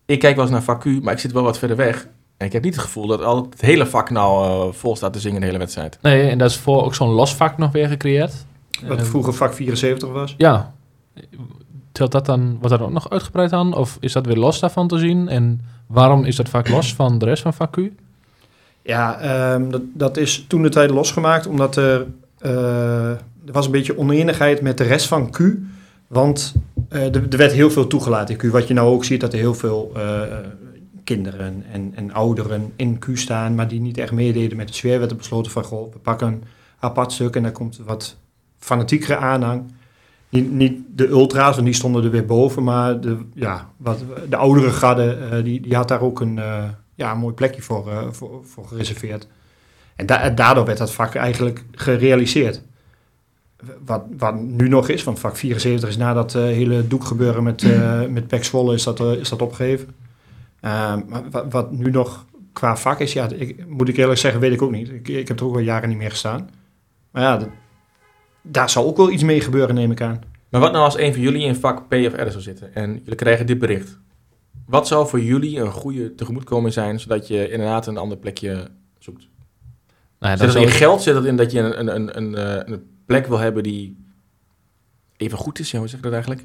C: ik kijk wel eens naar vak Q, maar ik zit wel wat verder weg. En ik heb niet het gevoel dat al het hele vak nou eh, vol staat te zingen de hele wedstrijd.
E: nee, en dat is voor ook zo'n los vak nog weer gecreëerd.
D: Wat
E: Eh,
D: vroeger vak 74 was.
E: Ja. Telt dat dan, wordt dat ook nog uitgebreid aan? Of is dat weer los daarvan te zien? En waarom is dat vak los van de rest van vak Q?
D: Ja, ehm, dat, dat is toen de tijd losgemaakt omdat er, eh, er was een beetje oneenigheid met de rest van Q. Want eh, er, er werd heel veel toegelaten in Q. Wat je nou ook ziet, dat er heel veel eh, kinderen en, en ouderen in Q staan, maar die niet echt meededen met de sfeer. Werd er besloten van, goh, we pakken een apart stuk en daar komt wat fanatiekere aanhang. Niet, niet de ultra's, want die stonden er weer boven, maar de, ja, wat, de oudere garde, eh, die, die had daar ook een, eh, ja, mooi plekje voor, eh, voor, voor gereserveerd. En da- en daardoor werd dat vak eigenlijk gerealiseerd. Wat, wat nu nog is, want vak 74 is na dat hele doekgebeuren met, met Pek is dat, is dat opgegeven. Ehm, maar wat, wat nu nog qua vak is, ja, ik, moet ik eerlijk zeggen, weet ik ook niet. Ik, ik heb er ook al jaren niet meer gestaan. Maar ja, dat- daar zal ook wel iets mee gebeuren, neem ik aan.
C: Maar wat nou als een van jullie in vak P of R zou zitten en jullie krijgen dit bericht? Wat zou voor jullie een goede tegemoetkoming zijn, zodat je inderdaad een ander plekje zoekt?
E: Nou, ja,
C: Zit dat in
E: ik-
C: geld? Zit dat in dat je een, een, een, een, eh, een plek wil hebben die even goed is? Ja, hoe zeg ik dat eigenlijk?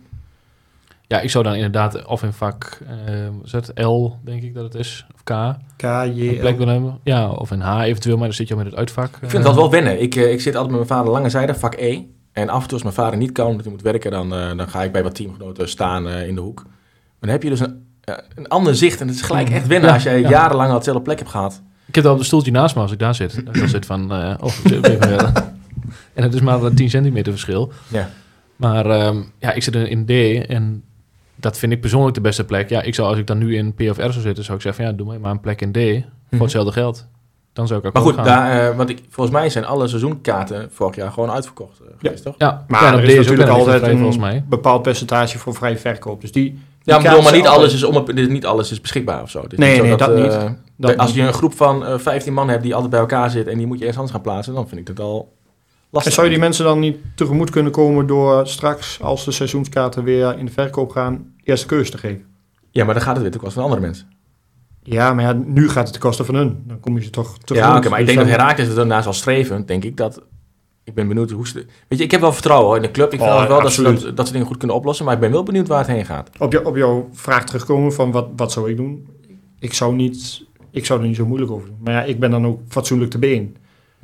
E: Ja, ik zou dan inderdaad of in vak eh, het L, denk ik dat het is, of K,
D: K, J,
E: een plek hebben. Ja, of in H eventueel, maar dan zit je al met het uitvak.
C: Ik vind dat wel wennen. Ik, eh, ik zit altijd met mijn vader lange zijde, vak E. En af en toe als mijn vader niet kan, omdat hij moet werken, dan, eh, dan ga ik bij wat teamgenoten staan eh, in de hoek. Maar dan heb je dus een, een ander zicht en het is gelijk echt wennen
E: Ja,
C: als jij
E: ja.
C: jarenlang al hetzelfde plek hebt gehad.
E: Ik heb dan op de stoeltje naast me als ik daar zit. Dan zit van, eh, oh, ik zit even verder. En het is maar een 10 centimeter verschil.
C: Ja.
E: Maar ehm, ja, ik zit in D en dat vind ik persoonlijk de beste plek. Ja, ik zou als ik dan nu in P of R zou zitten, zou ik zeggen van ja, doe mij maar een plek in D
C: Mhm.
E: voor hetzelfde geld. Dan zou ik ook
C: Maar goed,
E: gaan.
C: daar, eh, want ik, volgens mij zijn alle seizoenkaarten vorig jaar gewoon uitverkocht eh, geweest, toch?
E: Ja,
D: Maar
E: ja,
D: er is natuurlijk
E: een
D: altijd
E: vrij,
D: een
E: volgens mij.
D: bepaald percentage voor vrije verkoop. Dus die, die
C: Ja, maar, bedoel, maar
D: kaarten
C: niet alles, is om, niet alles is beschikbaar of zo. Het is
D: Nee,
C: niet zo
D: nee, dat
C: eh,
D: niet. Dat
C: als
D: niet.
C: je een groep van eh 15 man hebt die altijd bij elkaar zit en die moet je ergens anders gaan plaatsen, dan vind ik dat al lastig.
D: En zou je die mensen dan niet tegemoet kunnen komen door straks, als de seizoenskaarten weer in de verkoop gaan, eerste keuze te geven?
C: Ja, maar dan gaat het weer ten koste van andere mensen.
D: Ja, maar ja, nu gaat het ten koste van hun. Dan kom je ze toch tegemoet.
C: Ja, oké, maar ik
D: Dus
C: denk dat Herakles er daarna zal streven, denk ik, dat... Ik ben benieuwd hoe ze... Weet je, ik heb wel vertrouwen hoor, in de club. Ik
D: Oh,
C: vind wel dat ze, dat, dat ze dingen goed kunnen oplossen, maar ik ben wel benieuwd waar het heen gaat.
D: Op, jou, op jouw vraag terugkomen van wat, wat zou ik doen? Ik zou, niet, ik zou er niet zo moeilijk over doen. Maar ja, ik ben dan ook fatsoenlijk te been.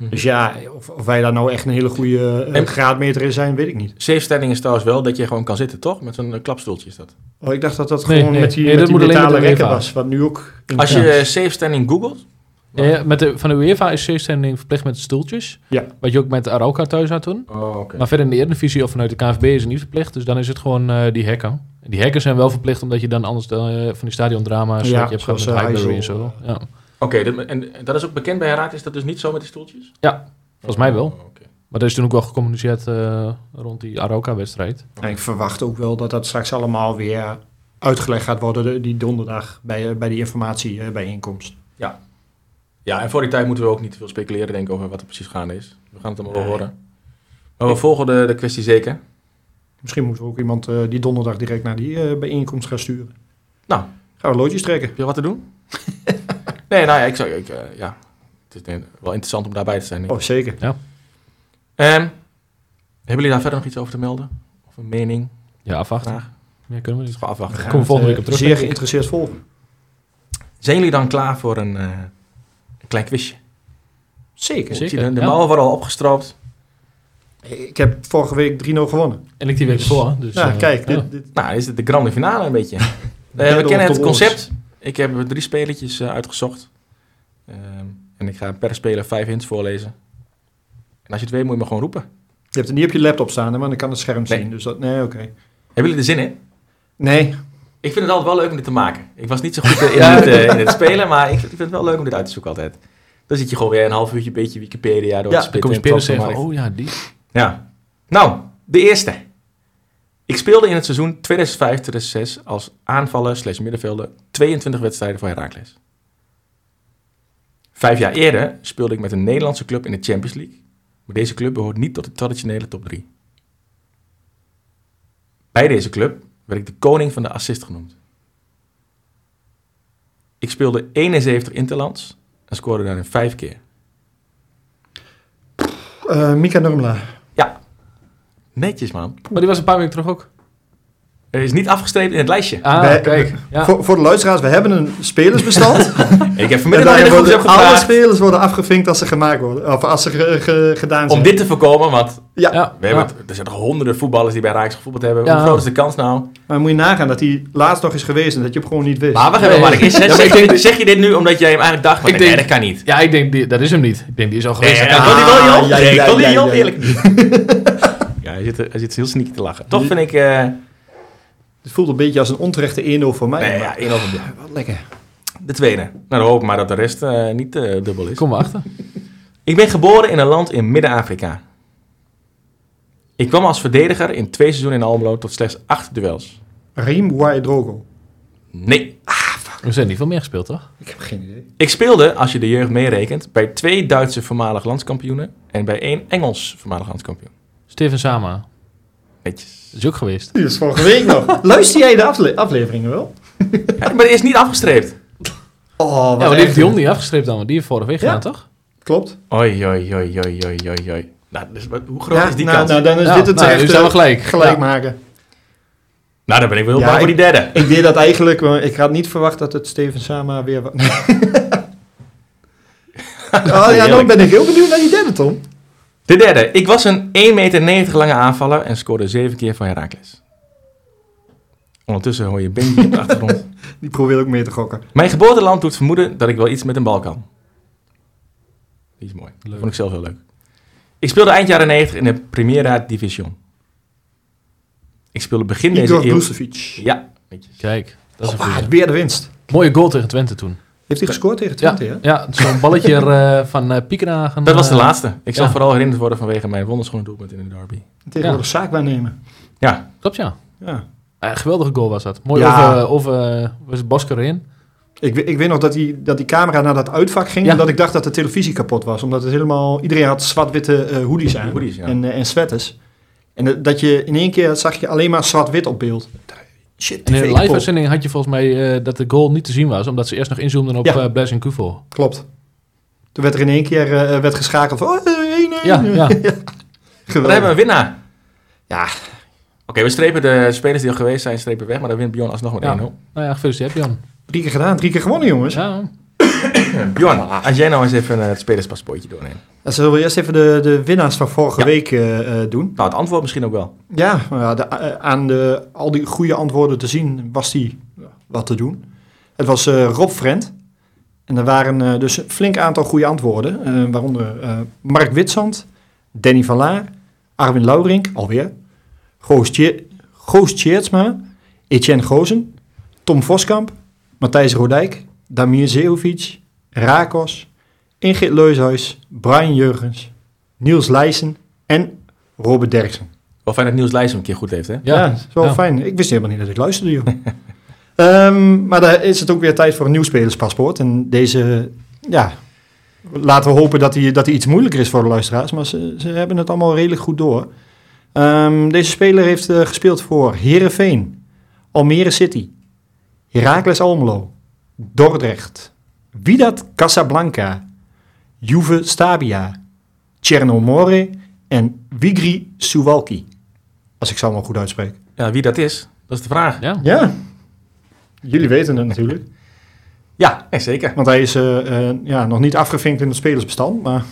D: Dus ja, of, of wij daar nou echt een hele goede eh,
C: En-
D: graadmeter in zijn, weet ik niet.
C: Safe standing is trouwens wel dat je gewoon kan zitten, toch? Met zo'n eh, klapstoeltje is dat.
D: Oh, ik dacht dat dat
E: Nee,
D: gewoon
E: nee.
D: met die,
E: Nee,
D: met die
E: met
D: metalen rekken was. Wat nu ook... in-
C: Als je
D: Ja.
C: eh, safe standing googelt,
E: Ja, met de, van de UEFA is C-standing verplicht met stoeltjes.
D: Ja.
E: Wat je ook met Arauca thuis had toen.
C: Oh, oké.
E: Maar verder in de Eredivisie of vanuit de KNVB is het niet verplicht. Dus dan is het gewoon die hekken. En die hekken zijn wel verplicht omdat je dan anders de, van die stadiondrama's...
D: Ja,
E: je hebt gehad met
D: zoals,
E: Highbury en zo. Ja.
C: Oké, en dat is ook bekend bij Herakles, is dat dus niet zo met die stoeltjes?
E: Volgens mij wel.
C: Oh.
E: Maar er is toen ook wel gecommuniceerd eh, rond die Arauca-wedstrijd.
D: En ik verwacht ook wel dat dat straks allemaal weer uitgelegd gaat worden de- die donderdag bij, eh, bij die informatiebijeenkomst.
C: Ja, en voor die tijd moeten we ook niet te veel speculeren denk ik, over wat er precies gaande is. We gaan het allemaal wel horen. Maar we volgen de, de kwestie zeker.
D: Misschien moeten we ook iemand eh, die donderdag direct naar die eh, bijeenkomst gaan sturen.
C: Nou.
D: Gaan we loodjes trekken.
C: Heb je wat te doen? nee, nou ja, ik zou... Ik, eh, ja, het is wel interessant om daarbij te zijn. denk ik.
D: Oh, zeker.
C: Ehm, hebben jullie daar verder nog iets over te melden? Of een mening?
E: Ja, afwachten.
C: Vraag?
E: Meer kunnen we niet.
C: Gewoon afwachten.
D: We
E: volgende week op terug,
D: Zeer geïnteresseerd volgen.
C: Zijn jullie dan klaar voor een, eh, een klein quizje?
D: Zeker.
E: Zeker.
C: De, de
E: ja.
C: mouwen worden al opgestroopt.
D: Ik heb vorige week 3-0 gewonnen.
E: En ik die week voor. Dus,
D: nou,
E: eh,
D: kijk.
E: ja.
D: Dit, dit,
C: Nou, is het de grande finale een beetje. Eh, we kennen het concept. Ik heb drie spelletjes eh, uitgezocht. Ehm, en ik ga per speler vijf hints voorlezen. En als je het weet, moet je me gewoon roepen.
D: je hebt het niet op je laptop staan, hè, want ik kan het scherm
C: Nee.
D: zien. Dus dat, nee, oké.
C: Hebben jullie er zin in?
D: Nee,
C: Ik vind het altijd wel leuk om dit te maken. Ik was niet zo goed in, het, eh, in het spelen, maar ik, vind- ik vind het wel leuk om dit uit te zoeken altijd. Dan zit je gewoon weer een half uurtje een beetje Wikipedia door
D: Ja,
C: te
E: Dan kom
C: spitten.
E: je spelers zeggen oh ja, die.
C: Ja. Nou, de eerste. Ik speelde in het seizoen 2005-2006 als aanvaller slash middenvelder 22 wedstrijden voor Heracles. Vijf jaar eerder speelde ik met een Nederlandse club in de Champions League. Maar deze club behoort niet tot de traditionele top 3. Bij deze club werd ik de koning van de assist genoemd. Ik speelde 71 interlands en scoorde daarin vijf keer.
D: Eh, Mika Nurmela.
C: Ja, netjes man.
E: Maar die was een paar weken terug ook.
C: Er is niet afgestreept in het lijstje.
E: Ah,
D: Wij-
E: kijk. Ja.
D: Voor, voor de luisteraars, we hebben een spelersbestand.
C: Ik heb vanmiddag nog de
D: alle spelers worden afgevinkt als ze gemaakt worden. Of als ze ge- ge- gedaan zijn.
C: om dit te voorkomen, want
D: Ja,
E: Ja,
C: we hebben
E: ja.
C: er zijn toch honderden voetballers die bij Rijks gevoetbald hebben.
E: Ja.
C: Hoe groot is de kans nou?
D: maar moet je nagaan dat hij laatst nog is geweest en dat je hem gewoon niet wist.
C: Maar wacht even,
E: Nee.
C: Is,
E: Ja, maar
C: zeg, je, zeg je dit nu omdat jij hem eigenlijk dacht, maar
E: Ik
C: nee,
E: denk-
C: dat kan niet.
E: Ja, ik denk, die, dat is hem niet. Ik denk, die is al
C: Nee,
E: geweest.
C: ja,
E: Ja,
D: ja,
C: Nee,
D: ja,
C: die
D: ja,
C: niet op?
D: ja.
C: Ja, hij zit, er- hij zit heel sneaky te lachen. Toch vind ik... eh
D: Het voelt een beetje als een onterechte 1-0 voor mij.
C: nee,
D: maar-
C: ja, één over
D: Ja, wat lekker.
C: De tweede. Nou, dan hoop ik maar dat de rest eh, niet eh, dubbel is.
E: Kom maar achter.
C: Ik ben geboren in een land in Midden-Afrika. Ik kwam als verdediger in twee seizoenen in Almelo tot slechts acht duels.
D: Riem Drogo.
C: Nee.
E: We zijn niet veel meer gespeeld, toch?
D: Ik heb geen idee.
C: Ik speelde, als je de jeugd meerekent, bij twee Duitse voormalig landskampioenen en bij één Engels voormalig landskampioen.
E: Steven Sama.
C: Netjes.
E: Dat is ook geweest.
D: Die is vorige week nog. Luister jij de afle- afleveringen wel?
C: Ja, maar die is niet afgestreept.
D: Oh,
E: Ja, maar die heeft Dion niet afgestreept dan. want Die heeft vorige week
D: Ja.
E: gedaan, toch?
D: Klopt.
C: Oi, oi, oi, oi, oi, oi, oi. Nou, dus, wat- hoe groot
D: Ja,
C: is die
D: nou,
C: kans?
D: nou, dan is
E: Ja,
D: dit het
E: nou,
D: echt,
E: nu zijn we gelijk.
D: gelijk
E: Ja.
D: maken.
C: nou, dan ben ik wel
D: Ja,
C: bang voor die derde.
D: Ik deed dat eigenlijk, ik had niet verwacht dat het Steven Sama weer... oh ja, dan ben ik heel benieuwd naar die derde, Tom.
C: De derde. Ik was een 1,90 meter lange aanvaller en scoorde zeven keer voor Heracles. Ondertussen hoor je Benji op de achtergrond.
D: Die probeert ook mee te gokken.
C: Mijn geboorteland doet vermoeden dat ik wel iets met een bal kan. Die is mooi.
E: Leuk.
C: vond ik zelf heel leuk. Ik speelde eind jaren 90 in de Primera Division. Ik speelde begin deze
D: Igor
C: eeuw...
D: Brucevic.
C: Ja, netjes.
E: Kijk, dat is een
D: Ah,
E: goeie.
D: weer de winst.
E: Mooie goal tegen Twente toen.
D: Heeft hij gescoord tegen
E: Ja,
D: Twente, ja?
E: ja zo'n balletje er, eh, van eh Piekenhagen.
C: Dat was de
E: eh,
C: laatste. Ik zal vooral herinnerd worden vanwege mijn wonderschone doelpunt in de derby.
D: Tegenwoordig zaak waarnemen.
C: Ja,
E: Klopt, ja.
D: Ja.
E: Geweldige goal was dat. Mooi
D: Ja.
E: over, over was Bosker in.
D: Ik, ik weet nog dat die, dat die camera naar dat uitvak ging...
E: Ja.
D: en dat ik dacht dat de televisie kapot was. Omdat het helemaal... Iedereen had zwart-witte eh, hoodies aan.
C: Hoodies, ja.
D: En, en sweaters. En dat je in één keer zag je alleen maar zwart-wit op beeld. Shit,
E: En in de live-uitzending had je volgens mij eh, dat de goal niet te zien was, omdat ze eerst nog inzoomden op
D: Ja.
E: ja. Blaise en Kufo.
D: Klopt. Toen werd er in één keer eh, werd geschakeld van... Oh, eh, 1-1.
E: Ja, ja.
C: dan
D: Geweldig.
C: hebben we een winnaar.
D: Ja,
C: Oké, we strepen de spelers die al geweest zijn, strepen weg. Maar dan wint Bjorn alsnog met
E: Ja.
C: 1-0.
E: Nou ja, gefeliciteerd Jan.
D: drie keer gedaan, drie keer gewonnen, jongens.
E: Ja,
C: Bjorn, als jij nou eens even het spelerspaspoortje doorneemt.
D: Dan zullen we eerst even de, de winnaars van vorige
C: Ja.
D: week eh, eh, doen.
C: Nou, het antwoord misschien ook wel.
D: Ja, maar ja, de, eh, aan de, al die goede antwoorden te zien was die wat te doen. Het was eh, Rob Frent. En er waren dus een flink aantal goede antwoorden. eh, waaronder eh, Mark Witsand, Danny van Laar, Arwin Laurink, alweer. Goos Tjeertsma, Etienne Gozen, Tom Voskamp, Matthijs Rodijk, Damir Zeovic, Rakos, Ingrid Leushuis, Brian Jurgens, Niels Leijsen en Robert Derksen.
C: Wel fijn dat Niels Leijs hem een keer goed heeft, hè?
D: Ja, dat is wel
E: Ja.
D: fijn. Ik wist helemaal niet dat ik luisterde, joh. Ehm, maar daar is het ook weer tijd voor een nieuw spelerspaspoort. En deze, ja, laten we hopen dat hij dat die iets moeilijker is voor de luisteraars. Maar ze, ze hebben het allemaal redelijk goed door. Ehm, deze speler heeft eh, gespeeld voor Herenveen, Almere City, Heracles Almelo, Dordrecht, Wydad Casablanca, Juve Stabia, Chernomore en Wigri Suwalki. Als ik ze allemaal goed uitspreek.
C: Ja, wie dat is, dat is de vraag.
E: Ja.
D: Ja, jullie weten het natuurlijk.
C: Ja, nee, zeker.
D: Want hij is eh, eh, ja, nog niet afgevinkt in het spelersbestand, maar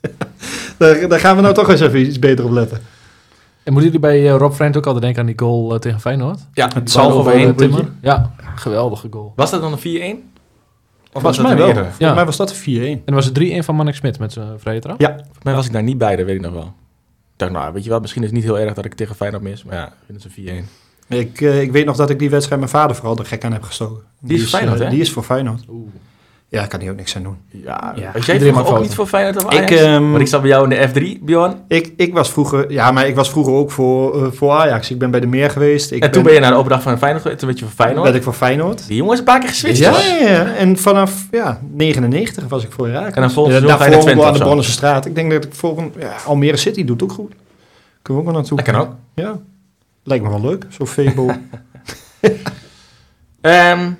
D: daar, daar gaan we nou toch eens even iets beter op letten.
E: En moeten jullie bij eh, Rob Friend ook altijd denken aan die goal eh, tegen Feyenoord?
C: Ja,
D: Het zal
C: overheen.
D: een puntje.
E: Ja, geweldige goal.
C: Was dat dan een 4-1? Of dat
D: mij
C: een
D: wel.
C: eerder?
D: Volgens
E: Ja.
D: mij was dat een 4-1.
E: En dan was het 3-1 van Manik Smit met zijn vrije trap.
D: Ja,
C: Volgens mij was ik daar niet bij, dat weet ik nog wel. Ik dacht, nou, weet je wat, misschien is het niet heel erg dat ik tegen Feyenoord mis. Maar ja, ik vind het een 4-1.
D: ik, eh, ik weet nog dat ik die wedstrijd mijn vader vooral de gek aan heb gestoken.
C: Die is Feyenoord,
D: eh,
C: hè?
D: Die is voor Feyenoord.
E: Oeh.
D: Ja, daar kan hij ook niks aan doen.
C: Ja,
D: Ja,
C: was jij
E: iedereen
C: ook
E: fouten.
C: niet voor Feyenoord of
D: Ik,
C: Ajax?
D: ehm,
C: Want ik zat bij jou in de F3, Bjorn.
D: Ik, ik was vroeger, ja, maar ik was vroeger ook voor, eh, voor Ajax. Ik ben bij de Meer geweest. Ik
C: en toen ben je naar de open dag van Feyenoord geweest. Toen werd je voor Feyenoord.
D: werd ik voor Feyenoord.
C: Die jongen is een paar keer geswitcht.
D: Ja, ja, ja, en vanaf ja, 99 was ik voor Herakles.
C: En dan volgend
D: Ja, daarvoor
C: naar Twente
D: aan de
C: zo.
D: Bonnense straat. Ik denk dat ik volgend... Ja, Almere City doet ook goed. Kunnen we ook wel naartoe.
C: Dat kan ook.
D: Ja, lijkt me wel leuk. Zo'n Febo.
C: Ehm,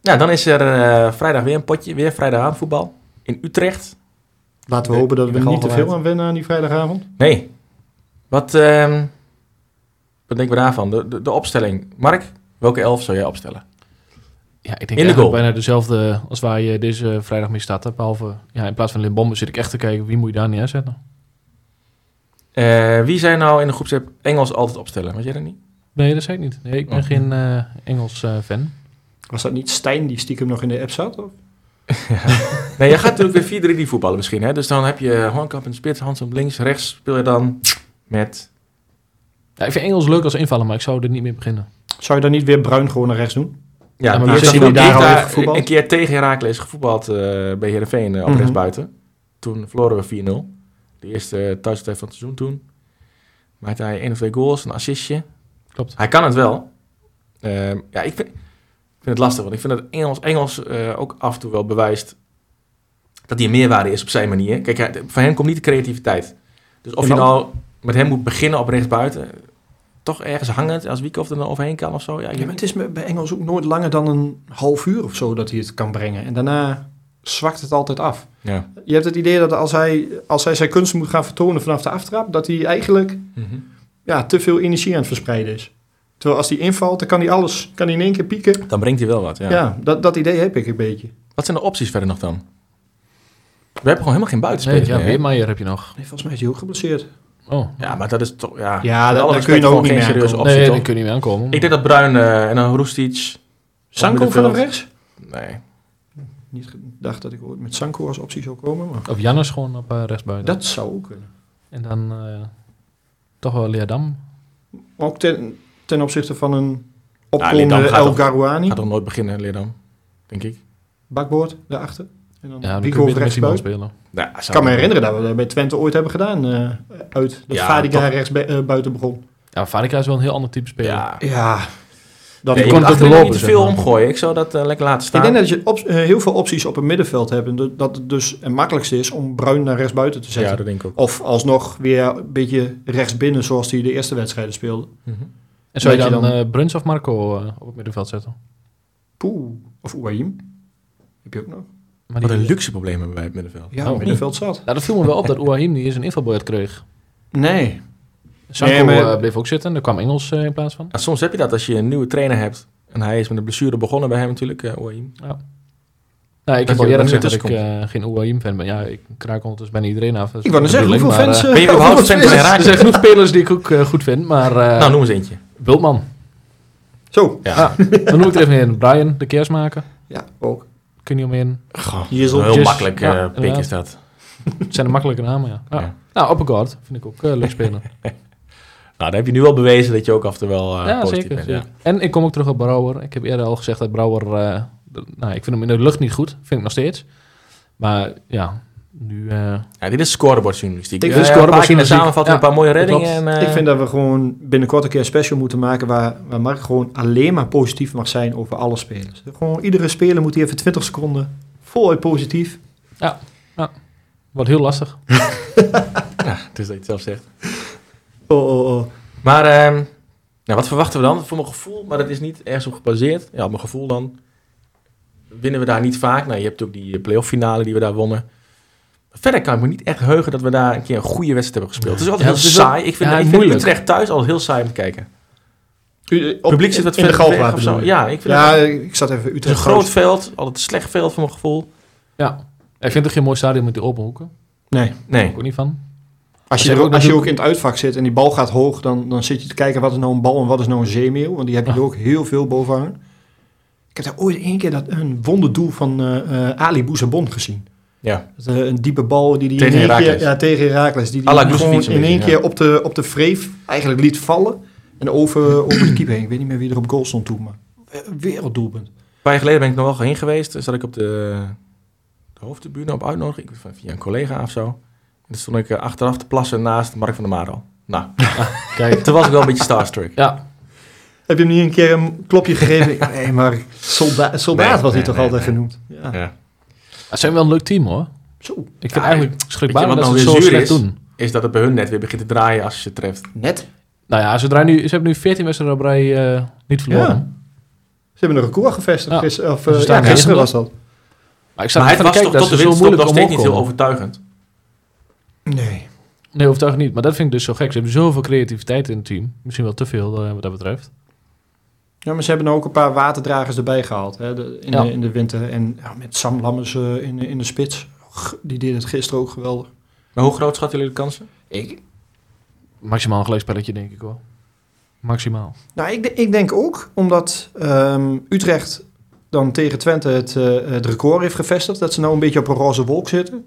C: ja, dan is er eh, vrijdag weer een potje. Weer vrijdagavond voetbal. In Utrecht.
D: Laten we hopen dat we niet te veel aan wennen aan die vrijdagavond.
C: Nee. Wat, ehm, wat denken we daarvan? De, de, de opstelling. Mark, welke elf zou jij opstellen?
E: Ja, ik denk
C: de goal.
E: bijna dezelfde als waar je deze vrijdag mee staat. Behalve, ja, in plaats van Limbombe zit ik echt te kijken wie moet je daar neerzetten.
C: Eh, wie zijn nou in de groepsapp Engels altijd opstellen? Was jij dat niet?
E: Nee, dat zei ik niet. Nee, ik ben
C: Oh.
E: geen eh, Engels eh, fan.
D: Was dat niet Stijn die stiekem nog in de app zat? Of?
C: Nee, jij gaat natuurlijk weer 4-3-3 voetballen misschien. Hè? Dus dan heb je Hornkamp in de spits, Hans op links. Rechts speel je dan met...
E: Ja, ik vind Engels leuk als invallen, maar ik zou er niet mee beginnen.
D: Zou je dan niet weer Bruin gewoon naar rechts doen?
C: Ja,
E: maar zien
D: we
C: die
D: daar al even gevoetbald?
C: een keer tegen Heracles gevoetbald eh, bij Heerenveen eh, op
D: Mhm.
C: rechtsbuiten. Toen verloren we 4-0. De eerste uh, thuiswedstrijd van het seizoen toen. Maakte hij één of twee goals, een assistje.
E: Klopt.
C: Hij kan het wel. Ehm, ja, ik vind, ik vind het lastig, want ik vind dat Engels, Engels eh, ook af en toe wel bewijst dat hij een meerwaarde is op zijn manier. Kijk, hij- van hem komt niet de creativiteit. Dus of je nou met hem moet beginnen op rechtsbuiten, toch ergens hangend als Wiekhoff er dan overheen kan of zo. Ja, ik
D: maar het is bij Engels ook nooit langer dan een half uur of zo dat hij het kan brengen. En daarna zwakt het altijd af.
C: ja.
D: Je hebt het idee dat als hij, als hij zijn kunst moet gaan vertonen vanaf de aftrap, dat hij eigenlijk
C: Mhm.
D: ja, te veel energie aan het verspreiden is. Terwijl als hij invalt, dan kan hij alles, kan hij in één keer pieken.
C: Dan brengt hij wel wat, ja.
D: Ja, dat, dat idee heb ik een beetje.
C: Wat zijn de opties verder nog dan? We hebben gewoon helemaal geen
E: Nee,
C: buitenspelers
E: ja,
C: meer?
E: Weermaier heb je nog.
D: Nee, volgens mij is hij ook geblesseerd.
E: Oh.
C: Ja, maar dat is toch... Ja,
D: Ja, dat-
C: respect
D: kun je
C: gewoon
D: ook niet
C: geen
D: mee
C: serieuze
D: aankomen.
C: optie,
E: nee,
C: toch?
E: die kun je niet meer aankomen.
C: Ik denk dat Bruin eh, en dan Roestic...
D: Sanko vanaf rechts?
C: Nee.
D: Niet gedacht dat ik ooit met Sanko als optie zou komen, maar
E: Of Jannes gewoon op uh, rechtsbuiten.
D: dat zou ook kunnen.
E: En dan eh, toch wel Leerdam.
D: Ook ten, ten opzichte van een opkomende
C: gaat
D: El Garouani.
C: Gaat toch nooit beginnen, Leerdam? Denk ik.
D: Bakboord daarachter. En dan
E: Ja,
D: Rico
E: Simon
D: rechtsbuiten.
E: spelen.
C: Nou,
D: Ik kan me herinneren dat we dat bij Twente ooit hebben gedaan. eh, uit dat
C: Ja,
D: rechts eh, buiten begon.
E: Ja, Varika is wel een heel ander type speler.
C: Ja.
D: Ja, dat
C: Nee,
E: kon het
C: niet te veel
E: maar.
C: omgooien. Ik zou dat eh, lekker laten staan.
D: Ik denk dat je op, heel veel opties op het middenveld hebt. En dat- het dus het makkelijkste is om Bruin naar rechtsbuiten te
C: ja,
D: zetten.
C: dat denk ik ook.
D: Of alsnog weer een beetje rechtsbinnen zoals hij de eerste wedstrijden speelde.
C: Mhm.
E: En zou je dan,
D: dan-
E: eh, Bruns of Marco eh, op het middenveld zetten?
D: Poeh. Of Ouahim. Heb je ook nog?
E: Maar
C: Wat
E: die,
C: een luxe probleem hebben wij op het middenveld.
D: Ja,
E: Oh.
D: middenveld zat.
E: Nou, dat viel me wel op dat Ouahim niet eens een invalbeurt kreeg.
D: Nee.
E: Sanko
D: Nee, maar-
E: eh, bleef ook zitten. Er kwam Engels in plaats van.
C: Nou, soms heb je dat als je een nieuwe trainer hebt. En hij is met een blessure begonnen bij hem natuurlijk, eh Oaim.
E: Ja. Nou, ik
C: Dat
E: heb al
C: er
E: eerder gezegd dat ik geen Ouahim fan ben. Ja, ik kraak ondertussen bijna iedereen af.
D: Ik wou zeggen, hoeveel fans...
E: maar,
D: eh,
C: Ben je überhaupt fan van
D: fans-
E: er zijn genoeg spelers die ik ook goed vind, maar... eh
C: nou, noem eens eentje.
E: Bultman.
D: Zo.
C: Ja.
E: Ah, dan noem ik er even in. Brian, de keersmaker.
D: Ja, ook.
E: kun je omheen.
C: Goh,
D: Jizzle.
C: heel
E: Jizz,
C: makkelijk
E: ja, inderdaad.
C: is dat.
E: Het zijn de makkelijke namen, ja. ja.
C: Ja.
E: Nou, Oppegaard vind ik ook eh, leuk spelen.
C: Nou, dan heb je nu wel bewezen dat je ook af en toe wel eh,
E: ja,
C: positief
E: zeker.
C: bent.
E: zeker. En ik kom ook terug op Brouwer. Ik heb eerder al gezegd dat Brouwer... eh, de- nou, ik vind hem in de lucht niet goed. Vind ik nog steeds. Maar ja, nu... eh,
C: Ja, dit is scorebordjournalistiek.
D: Ik
C: Eh,
D: vind
C: een paar keer in de
E: scorebordjournalistiek.
C: samenvatting, een paar mooie reddingen. En, eh,
D: Ik vind dat we gewoon binnenkort een keer een special moeten maken waar, waar Mark gewoon alleen maar positief mag zijn over alle spelers. Gewoon iedere speler moet even 20 seconden voluit positief.
E: wordt heel lastig.
C: Ja, het is dat je het zelf zegt.
D: Oh, oh, oh.
C: Maar ehm, nou, wat verwachten we dan? Voor mijn gevoel, maar dat is niet ergens op gebaseerd. Ja, op mijn gevoel dan winnen we daar niet vaak. Nou, je hebt ook die playoff finale die we daar wonnen. Verder kan ik me niet echt heugen dat we daar een keer een goede wedstrijd hebben gespeeld. Het is altijd heel saai. Ik vind,
E: ja,
C: ik vind
E: moeilijk.
C: Utrecht thuis altijd heel saai om te kijken.
D: U- op-
C: publiek zit wat
D: in de
C: verder weg
D: Galgenwaard
C: of zo. Ja, ik vind
D: Ja,
C: het,
D: ik zat even
C: het is
D: Utrecht
C: een groot veld. Altijd een slecht veld voor mijn gevoel.
E: Ja. Ik vind het geen mooi stadion met die open hoeken.
D: Nee.
E: Daar
C: Nee.
E: ik ook niet van.
D: Als je, er ook, als je ook in het uitvak zit en die bal gaat hoog, dan, dan zit je te kijken wat is nou een bal en wat is nou een zeemeeuw. Want die heb je
E: Ja.
D: ook heel veel boven hangen. Ik heb daar ooit één keer dat, een wonderdoel van eh, eh, Ali Boussabon gezien.
C: Ja.
D: Eh, een diepe bal die die
C: Tegen
D: in één keer,
C: Herakles.
D: ja, tegen Herakles. Die
C: la
D: gewoon in één
C: beetje,
D: keer op, de, op de vreef eigenlijk liet vallen. En over, over de keeper heen. Ik weet niet meer wie er op goal stond toen, maar werelddoelpunt.
C: Een paar jaar geleden ben ik nog wel heen geweest. Toen zat ik op de, de hoofdtribune op uitnodiging. Via een collega of zo. En toen stond ik eh, achteraf te plassen naast Mark van der Marel. Nou,
E: Kijk.
C: toen was ik wel een beetje starstruck.
E: Ja.
D: Heb je hem niet een keer een klopje gegeven? nee, maar solda soldaat
C: Nee,
D: was hij
C: nee,
D: toch
C: nee,
D: altijd
C: nee.
D: genoemd. Ja.
C: Ja.
E: Ze zijn wel een leuk team hoor.
D: Zo,
E: Ik vind
C: Ja,
E: eigenlijk schrikbarend
C: wat
E: dat
C: nou
E: ze het zo slecht
C: is?
E: doen.
C: Is dat het bij hun net weer begint te draaien als je ze treft.
D: net.
E: Nou ja, ze, draaien nu, ze hebben nu 14 wedstrijden op rij eh, niet verloren.
D: Ze hebben een record gevestigd.
E: Ja.
D: gisteren- of, eh, ja, gisteren was dat.
E: Maar ik
C: Maar het
E: van
C: was toch tot de
E: dat zo
C: winterstop nog steeds niet heel overtuigend.
D: Nee.
E: Nee, overtuigend niet. Maar dat vind ik dus zo gek. Ze hebben zoveel creativiteit in het team. Misschien wel te veel eh, wat dat betreft.
D: Ja, maar ze hebben ook een paar waterdragers erbij gehaald hè, de- in,
E: Ja.
D: de, in de winter. En ja, met Sam Lammers eh, in, de- in de spits. Die deed het gisteren ook geweldig.
C: Maar hoe groot schatten jullie de kansen?
D: Ik,
E: Maximaal een gelijkspelletje, denk ik hoor. Maximaal.
D: nou, ik, ik denk ook, omdat ehm, Utrecht dan tegen Twente het, eh, het record heeft gevestigd. Dat ze nou een beetje op een roze wolk zitten.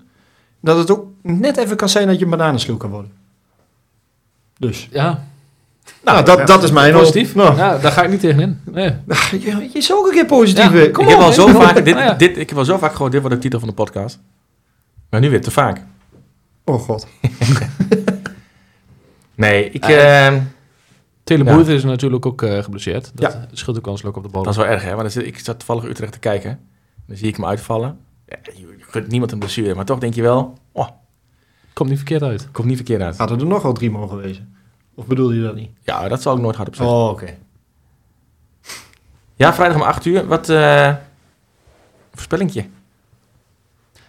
D: Dat het ook net even kan zijn dat je een bananenschil kan worden. Dus,
E: Ja,
D: nou, dat, dat is mijn
E: positief.
D: Nou,
E: Ja, daar ga ik niet tegenin. Nee.
D: je, je zou ook een keer positief
E: Ja, kom
C: ik, heb
E: op,
C: al
E: hè,
C: zo vaak, dit,
E: Nou ja.
C: dit, ik heb al zo vaak gehoord, dit wordt de titel van de podcast. Maar nu weer te vaak.
D: Oh god.
C: Nee, ik,
E: Eh,
C: ehm,
E: Teleboert is natuurlijk ook eh, geblesseerd. Dat
D: Ja.
E: scheelt ook kanselijk op de bal.
C: dat is wel erg hè. Want ik zat toevallig Utrecht te kijken. Dan zie ik hem uitvallen. Ja, je gunt niemand een blessure. Maar toch denk je wel, oh,
E: Komt niet verkeerd uit.
C: komt niet verkeerd uit.
D: Hadden er nog wel drie mogen wezen? Of bedoelde je dat niet?
C: Ja, dat zal ik nooit hardop zeggen.
D: Oh, oké.
C: Ja, vrijdag om 8 uur. Wat, eh voorspellingje.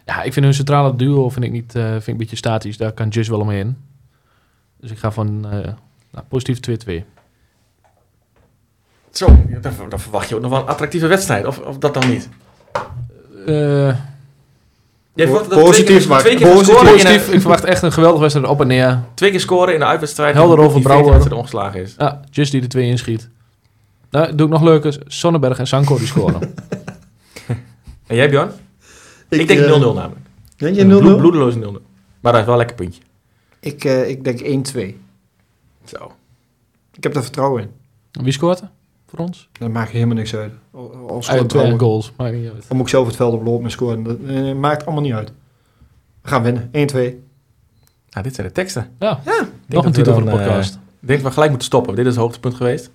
E: Ja, ik vind hun centrale duo vind ik niet, eh, vind ik een beetje statisch. Daar kan Jizz wel omheen. Dus ik ga van eh nou, positief 2-2.
C: Zo, ja, dan, dan verwacht je ook nog wel een attractieve wedstrijd. Of, of dat dan niet?
E: Eh,
C: Jij verwacht dat
D: Positief,
C: twee keer, twee
D: Positief.
C: scoren in
E: positief.
C: een-
E: Ik verwacht echt een geweldige wedstrijd op en neer.
C: Twee keer scoren in de uitwedstrijd.
E: Helder
C: die
E: over
C: 14
E: Brouwer.
C: ongeslagen is.
E: Ja, Just die de twee inschiet. Nou, doe ik nog leuker. Sonnenberg en Sanko die scoren.
C: En jij Bjorn? Ik, denk 0-0
D: eh,
C: namelijk.
D: Denk je
C: Een
D: 0-0?
C: bloed- bloedeloze 0-0. Maar dat is wel een lekker puntje.
D: Ik, eh, ik denk 1-2.
C: Zo.
D: Ik heb er vertrouwen in.
E: Wie scoort er voor ons?
D: Dat maakt helemaal niks uit. Al, al
E: Uit twee goals. Maakt niet uit.
D: Dan moet ik zelf het veld oplopen en scoren. Dat eh, maakt allemaal niet uit. We gaan winnen. 1-2.
C: Nou, dit zijn de teksten.
E: Ja,
D: Ja.
C: Ik denk
E: nog een
C: dat we
E: titel voor de
C: dan, eh,
E: podcast.
C: Ik denk dat we gelijk moeten stoppen. Dit is het hoogtepunt geweest.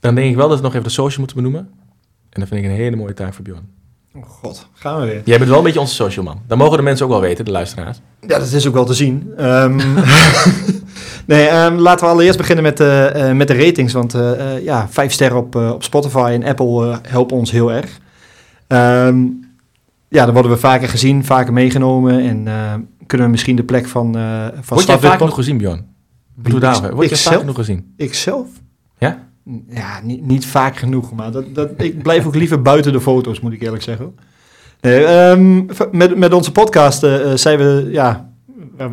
C: Dan denk ik wel dat we nog even de social moeten benoemen. En dat vind ik een hele mooie taak voor Bjorn.
D: Oh god, gaan we weer.
C: Jij bent wel een beetje onze social man. Dat mogen de mensen ook wel weten, de luisteraars.
D: Ja, dat is ook wel te zien. Ehm, nee, ehm, laten we allereerst beginnen met, eh, met de ratings. Want eh, ja, vijf sterren op, op Spotify en Apple helpen ons heel erg. Ehm, ja, dan worden we vaker gezien, vaker meegenomen. En kunnen we misschien de plek van, van
C: Word jij
D: Stadwit-
C: vaak genoeg gezien, Bjorn? Doe daarover. Word je vaak
D: zelf?
C: genoeg gezien?
D: Ikzelf?
C: Ja?
D: Ja, niet, niet vaak genoeg. Maar dat, dat, ik blijf ook liever buiten de foto's, moet ik eerlijk zeggen. Nee, ehm, v- met, met onze podcast eh, zijn we, ja,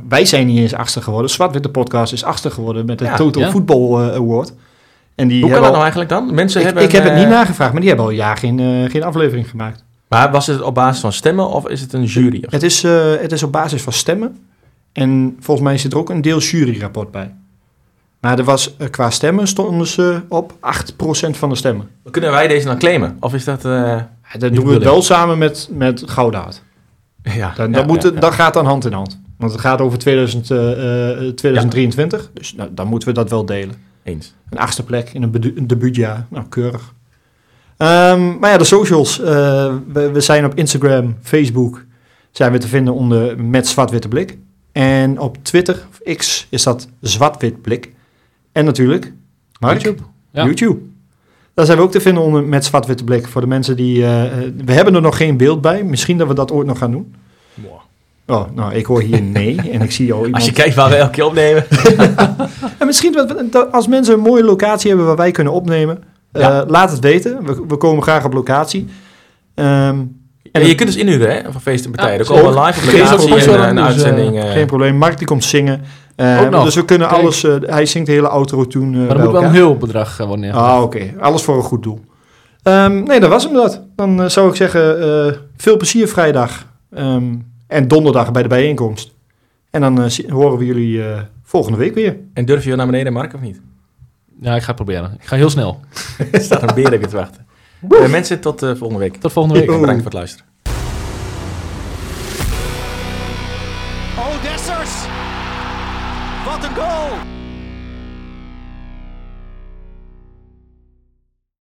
D: wij zijn niet eens achter geworden. Zwart-Witte Podcast is achter geworden met de
C: Ja,
D: Total
E: ja.
D: Football eh, Award. En die
C: Hoe kan dat nou eigenlijk dan? Mensen
D: ik,
C: hebben...
D: ik heb het
C: eh,
D: niet nagevraagd, maar die hebben al een jaar geen, eh, geen aflevering gemaakt.
C: Maar was het op basis van stemmen of is het een jury?
D: Het is, eh, het is op basis van stemmen. En volgens mij zit er ook een deel juryrapport bij. Maar er was, eh, qua stemmen stonden ze op 8% van de stemmen.
C: Kunnen wij deze dan claimen? Of is dat... eh,
D: Ja, dat doen we wel samen met, met Goudaard.
C: ja,
D: Dan,
C: ja,
D: dat, moet,
C: ja.
D: dat gaat dan hand in hand. Want het gaat over 2000, eh, eh, 2023. Dus nou, dan moeten we dat wel delen.
C: Eens.
D: Een achtste plek in een, een debuutjaar. Nou, keurig. Ehm, maar ja, de socials. eh, we, we zijn op Instagram, Facebook. Zijn we te vinden onder met zwart-witte blik. En op Twitter, of X, is dat zwart-wit blik. En natuurlijk, Mark,
E: YouTube. Ja.
D: YouTube. Daar zijn we ook te vinden onder met zwart-witte blik. Voor de mensen die... eh, eh, we hebben er nog geen beeld bij. Misschien dat we dat ooit nog gaan doen. Oh, nou, ik hoor hier nee. en ik zie al iemand...
C: Als je kijkt waar we elke keer opnemen.
D: En misschien dat dat als mensen een mooie locatie hebben waar wij kunnen opnemen, eh, laat het weten. We, we komen graag op locatie. Ehm,
C: En je kunt dus inhuren hè, van feesten en partijen.
E: Ja,
C: Dan komen live op
D: Geen
C: locatie en eh, een
E: Dus,
C: uitzending. eh,
D: geen probleem. Mark die komt zingen. Eh,
E: nog.
D: Dus we kunnen
E: Kijk.
D: alles... eh, hij zingt de hele outro toen uh,
E: Maar er moet wel een heel bedrag worden.
D: Ah, oké. Alles voor een goed doel. Ehm, nee, dat was hem dat. Dan zou ik zeggen, eh, veel plezier vrijdag. Ehm, en donderdag bij de bijeenkomst. En dan eh, horen we jullie eh, volgende week weer.
C: En durf je naar beneden, Mark, of niet?
E: Ja, ik ga het proberen. Ik ga heel snel.
C: Er staat een beer op je te wachten. Eh, mensen, tot volgende week.
E: Tot volgende week.
C: En bedankt voor het luisteren.